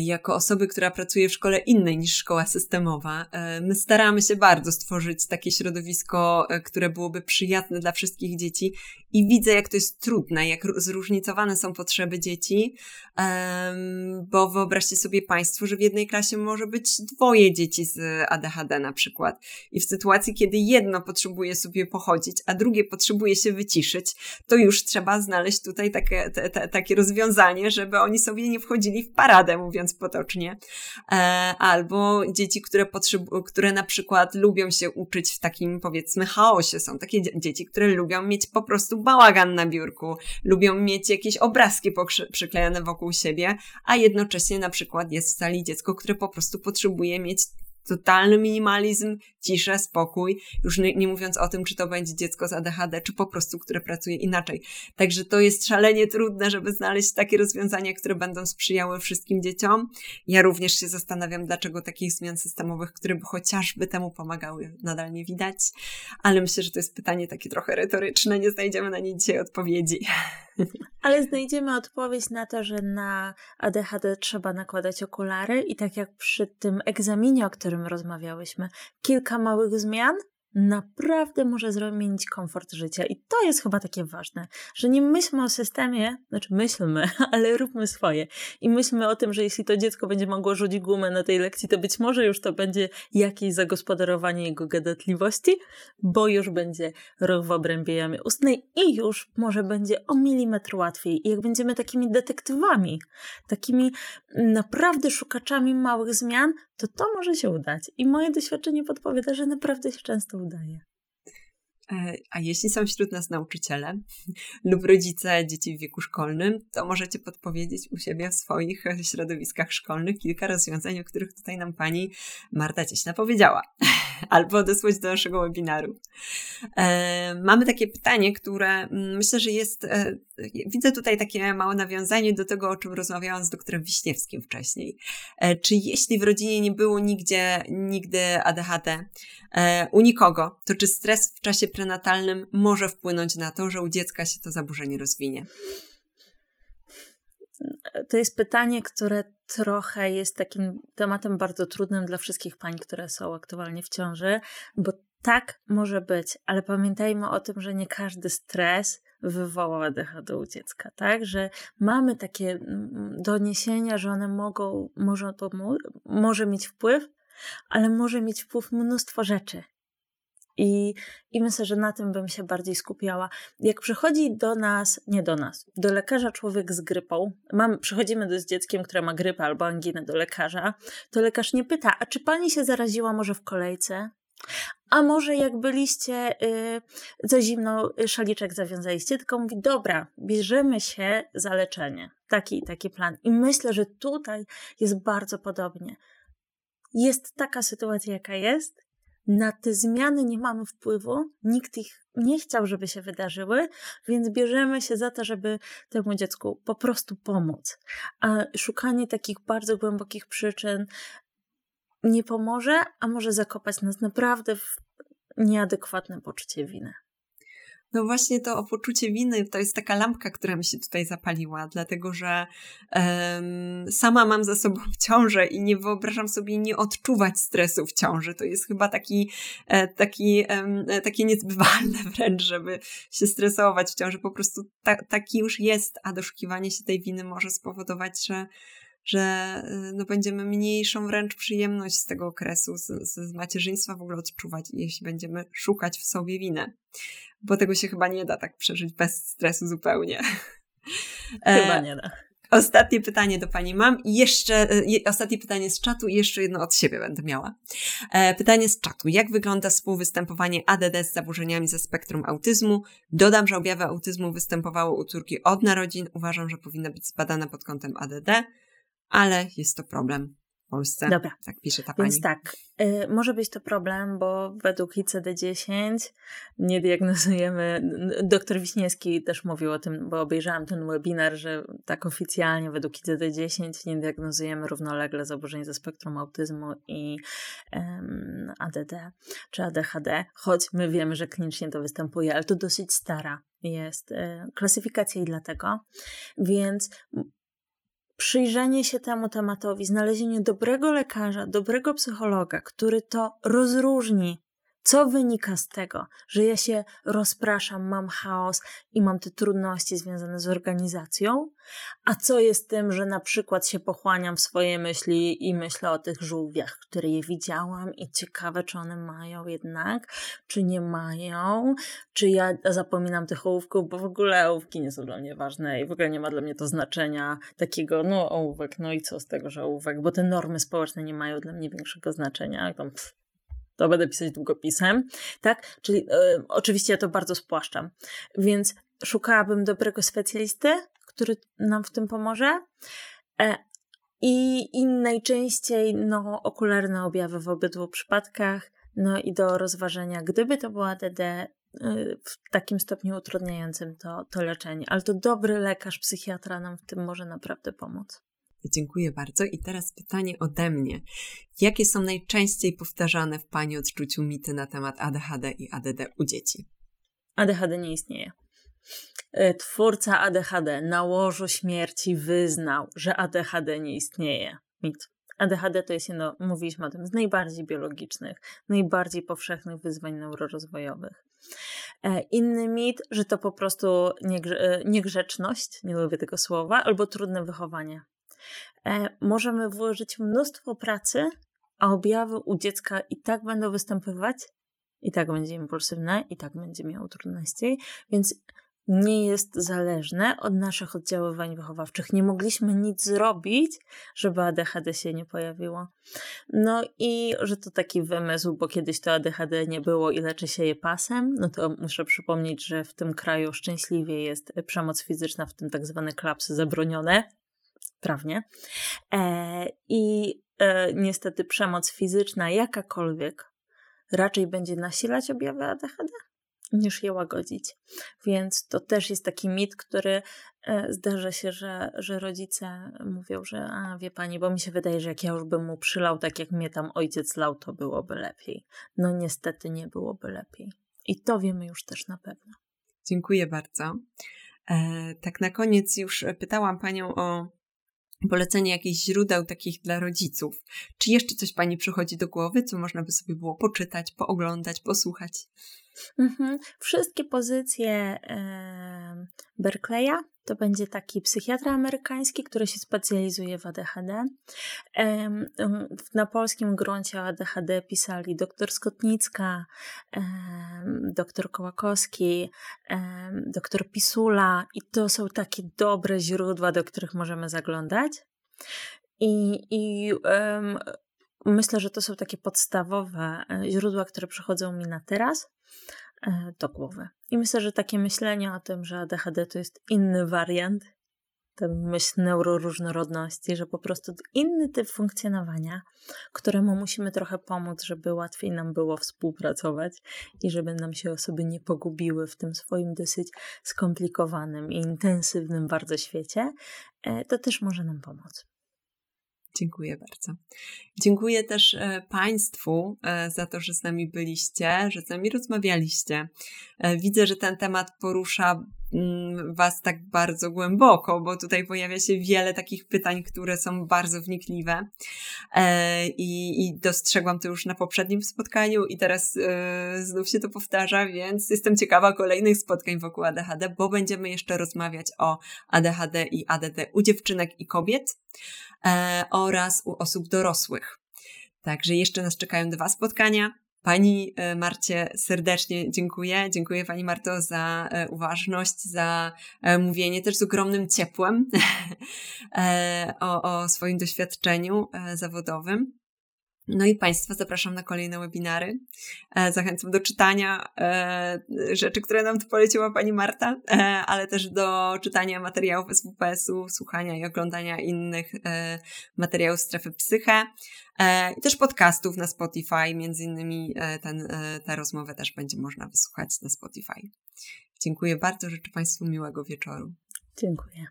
jako osoby, która pracuje w szkole innej niż szkoła systemowa, e, my staramy się bardzo stworzyć takie środowisko, e, które byłoby przyjazne dla wszystkich dzieci. I widzę, jak to jest trudne, jak zróżnicowane są potrzeby dzieci, bo wyobraźcie sobie Państwo, że w jednej klasie może być dwoje dzieci z ADHD na przykład. I w sytuacji, kiedy jedno potrzebuje sobie pochodzić, a drugie potrzebuje się wyciszyć, to już trzeba znaleźć tutaj takie, te, te, takie rozwiązanie, żeby oni sobie nie wchodzili w paradę, mówiąc potocznie, e, albo dzieci, które, potrzebu- które na przykład lubią się uczyć w takim powiedzmy chaosie. Są takie dzieci, które lubią mieć po prostu bałagan na biurku, lubią mieć jakieś obrazki przyklejone wokół siebie, a jednocześnie na przykład jest w sali dziecko, które po prostu potrzebuje mieć totalny minimalizm, ciszę, spokój, już nie, nie, mówiąc o tym, czy to będzie dziecko z ADHD, czy po prostu, które pracuje inaczej. Także to jest szalenie trudne, żeby znaleźć takie rozwiązania, które będą sprzyjały wszystkim dzieciom. Ja również się zastanawiam, dlaczego takich zmian systemowych, które by chociażby temu pomagały, nadal nie widać, ale myślę, że to jest pytanie takie trochę retoryczne, nie znajdziemy na nie dzisiaj odpowiedzi. Ale znajdziemy odpowiedź na to, że na ADHD trzeba nakładać okulary i tak jak przy tym egzaminie, o którym rozmawiałyśmy, kilka małych zmian naprawdę może zmienić komfort życia. I to jest chyba takie ważne, że nie myślmy o systemie, znaczy myślmy, ale róbmy swoje. I myślmy o tym, że jeśli to dziecko będzie mogło rzucić gumę na tej lekcji, to być może już to będzie jakieś zagospodarowanie jego gadatliwości, bo już będzie ruch w obrębie jamy ustnej i już może będzie o milimetr łatwiej. I jak będziemy takimi detektywami, takimi naprawdę szukaczami małych zmian, to to może się udać. I moje doświadczenie podpowiada, że naprawdę się często udaje. E, a jeśli są wśród nas nauczyciele lub rodzice dzieci w wieku szkolnym, to możecie podpowiedzieć u siebie w swoich środowiskach szkolnych kilka rozwiązań, o których tutaj nam pani Marta Cieśna powiedziała, albo odesłać do naszego webinaru. E, mamy takie pytanie, które mm, myślę, że jest. E, widzę tutaj takie małe nawiązanie do tego, o czym rozmawiałam z doktorem Wiśniewskim wcześniej. E, czy jeśli w rodzinie nie było nigdzie, nigdy ADHD u nikogo, to czy stres w czasie prenatalnym może wpłynąć na to, że u dziecka się to zaburzenie rozwinie? To jest pytanie, które trochę jest takim tematem bardzo trudnym dla wszystkich pań, które są aktualnie w ciąży, bo tak może być, ale pamiętajmy o tym, że nie każdy stres wywoła ADHD u dziecka, tak? Że mamy takie mm, doniesienia, że one mogą, może, to może mieć wpływ, ale może mieć wpływ mnóstwo rzeczy. I, I myślę, że na tym bym się bardziej skupiała. Jak przychodzi do nas, nie do nas, do lekarza człowiek z grypą, mam, przychodzimy do, z dzieckiem, które ma grypę albo anginę do lekarza, to lekarz nie pyta, a czy pani się zaraziła może w kolejce? A może jak byliście y, za zimno, y, szaliczek zawiązaliście, tylko mówi, dobra, bierzemy się za leczenie. Taki taki plan. I myślę, że tutaj jest bardzo podobnie. Jest taka sytuacja, jaka jest. Na te zmiany nie mamy wpływu, nikt ich nie chciał, żeby się wydarzyły, więc bierzemy się za to, żeby temu dziecku po prostu pomóc. A szukanie takich bardzo głębokich przyczyn nie pomoże, a może zakopać nas naprawdę w nieadekwatne poczucie winy. No właśnie to o poczucie winy to jest taka lampka, która mi się tutaj zapaliła, dlatego że um, sama mam za sobą ciążę i nie wyobrażam sobie nie odczuwać stresu w ciąży. To jest chyba taki, e, taki, e, takie niezbywalne wręcz, żeby się stresować w ciąży. Po prostu ta, taki już jest, a doszukiwanie się tej winy może spowodować, że że y, no, będziemy mniejszą wręcz przyjemność z tego okresu, z, z macierzyństwa w ogóle odczuwać, jeśli będziemy szukać w sobie winę. Bo tego się chyba nie da tak przeżyć bez stresu zupełnie. Chyba e, nie da. Ostatnie pytanie do Pani mam i jeszcze, e, ostatnie pytanie z czatu i jeszcze jedno od siebie będę miała. E, pytanie z czatu. Jak wygląda współwystępowanie ADD z zaburzeniami ze spektrum autyzmu? Dodam, że objawy autyzmu występowały u córki od narodzin. Uważam, że powinna być zbadana pod kątem ADD ale jest to problem w Polsce. Dobra. Tak pisze ta pani. Więc tak, y, może być to problem, bo według ICD-10 nie diagnozujemy. Doktor Wiśniewski też mówił o tym, bo obejrzałam ten webinar, że tak oficjalnie według ICD-10 nie diagnozujemy równolegle zaburzeń ze spektrum autyzmu i um, ADD czy ADHD, choć my wiemy, że klinicznie to występuje, ale to dosyć stara jest y, klasyfikacja i dlatego. Więc przyjrzenie się temu tematowi, znalezienie dobrego lekarza, dobrego psychologa, który to rozróżni co wynika z tego, że ja się rozpraszam, mam chaos i mam te trudności związane z organizacją? A co jest tym, że na przykład się pochłaniam w swoje myśli i myślę o tych żółwiach, które je widziałam i ciekawe, czy one mają jednak, czy nie mają, czy ja zapominam tych ołówków, bo w ogóle ołówki nie są dla mnie ważne i w ogóle nie ma dla mnie to znaczenia takiego, no ołówek, no i co z tego, że ołówek, bo te normy społeczne nie mają dla mnie większego znaczenia. Tam, pff, to będę pisać długopisem, tak? Czyli y, oczywiście ja to bardzo spłaszczam. Więc szukałabym dobrego specjalisty, który nam w tym pomoże. E, i, I najczęściej no, okularne objawy w obydwu przypadkach, no i do rozważenia, gdyby to była DD y, w takim stopniu utrudniającym to, to leczenie. Ale to dobry lekarz, psychiatra nam w tym może naprawdę pomóc. Dziękuję bardzo. I teraz pytanie ode mnie. Jakie są najczęściej powtarzane w Pani odczuciu mity na temat ADHD i ADD u dzieci? ADHD nie istnieje. E, twórca ADHD na łożu śmierci wyznał, że ADHD nie istnieje. Mit. ADHD to jest jedno, mówiliśmy o tym, z najbardziej biologicznych, najbardziej powszechnych wyzwań neurorozwojowych. E, inny mit, że to po prostu e, niegrzeczność, nie lubię tego słowa, albo trudne wychowanie. E, możemy włożyć mnóstwo pracy, a objawy u dziecka i tak będą występować, i tak będzie impulsywne, i tak będzie miało trudności, więc nie jest zależne od naszych oddziaływań wychowawczych. Nie mogliśmy nic zrobić, żeby ADHD się nie pojawiło. No i że to taki wymysł, bo kiedyś to ADHD nie było i leczy się je pasem, no to muszę przypomnieć, że w tym kraju szczęśliwie jest przemoc fizyczna, w tym tak zwane klapsy zabronione, prawnie. E, I e, niestety przemoc fizyczna, jakakolwiek, raczej będzie nasilać objawy ADHD niż je łagodzić. Więc to też jest taki mit, który e, zdarza się, że, że rodzice mówią, że a wie pani, bo mi się wydaje, że jak ja już bym mu przylał tak jak mnie tam ojciec lał, to byłoby lepiej. No niestety nie byłoby lepiej. I to wiemy już też na pewno. Dziękuję bardzo. E, tak na koniec już pytałam panią o polecenie jakichś źródeł takich dla rodziców. Czy jeszcze coś Pani przychodzi do głowy, co można by sobie było poczytać, pooglądać, posłuchać? Mhm. Wszystkie pozycje Berkeleya to będzie taki psychiatra amerykański, który się specjalizuje w ADHD. Na polskim gruncie ADHD pisali dr Skotnicka, dr Kołakowski, dr Pisula i to są takie dobre źródła, do których możemy zaglądać. I, i um, myślę, że to są takie podstawowe e, źródła, które przychodzą mi na teraz e, do głowy. I myślę, że takie myślenie o tym, że ADHD to jest inny wariant, tę myśl neuroróżnorodności, że po prostu inny typ funkcjonowania, któremu musimy trochę pomóc, żeby łatwiej nam było współpracować i żeby nam się osoby nie pogubiły w tym swoim dosyć skomplikowanym i intensywnym bardzo świecie, e, to też może nam pomóc. Dziękuję bardzo. Dziękuję też e, Państwu e, za to, że z nami byliście, że z nami rozmawialiście. E, widzę, że ten temat porusza Was tak bardzo głęboko, bo tutaj pojawia się wiele takich pytań, które są bardzo wnikliwe. I, i dostrzegłam to już na poprzednim spotkaniu, i teraz znów się to powtarza, więc jestem ciekawa kolejnych spotkań wokół ADHD, bo będziemy jeszcze rozmawiać o ADHD i ADD u dziewczynek i kobiet. E, oraz u osób dorosłych. Także jeszcze nas czekają dwa spotkania. Pani e, Marcie serdecznie dziękuję. Dziękuję Pani Marto za e, uważność, za mówienie też z ogromnym ciepłem o, o swoim doświadczeniu zawodowym. No i Państwa zapraszam na kolejne webinary. E, zachęcam do czytania e, rzeczy, które nam tu poleciła Pani Marta, e, ale też do czytania materiałów SWPS-u, słuchania i oglądania innych materiałów strefy psyche i też podcastów na Spotify. Między innymi ten, tę rozmowę też będzie można wysłuchać na Spotify. Dziękuję bardzo, życzę Państwu miłego wieczoru. Dziękuję.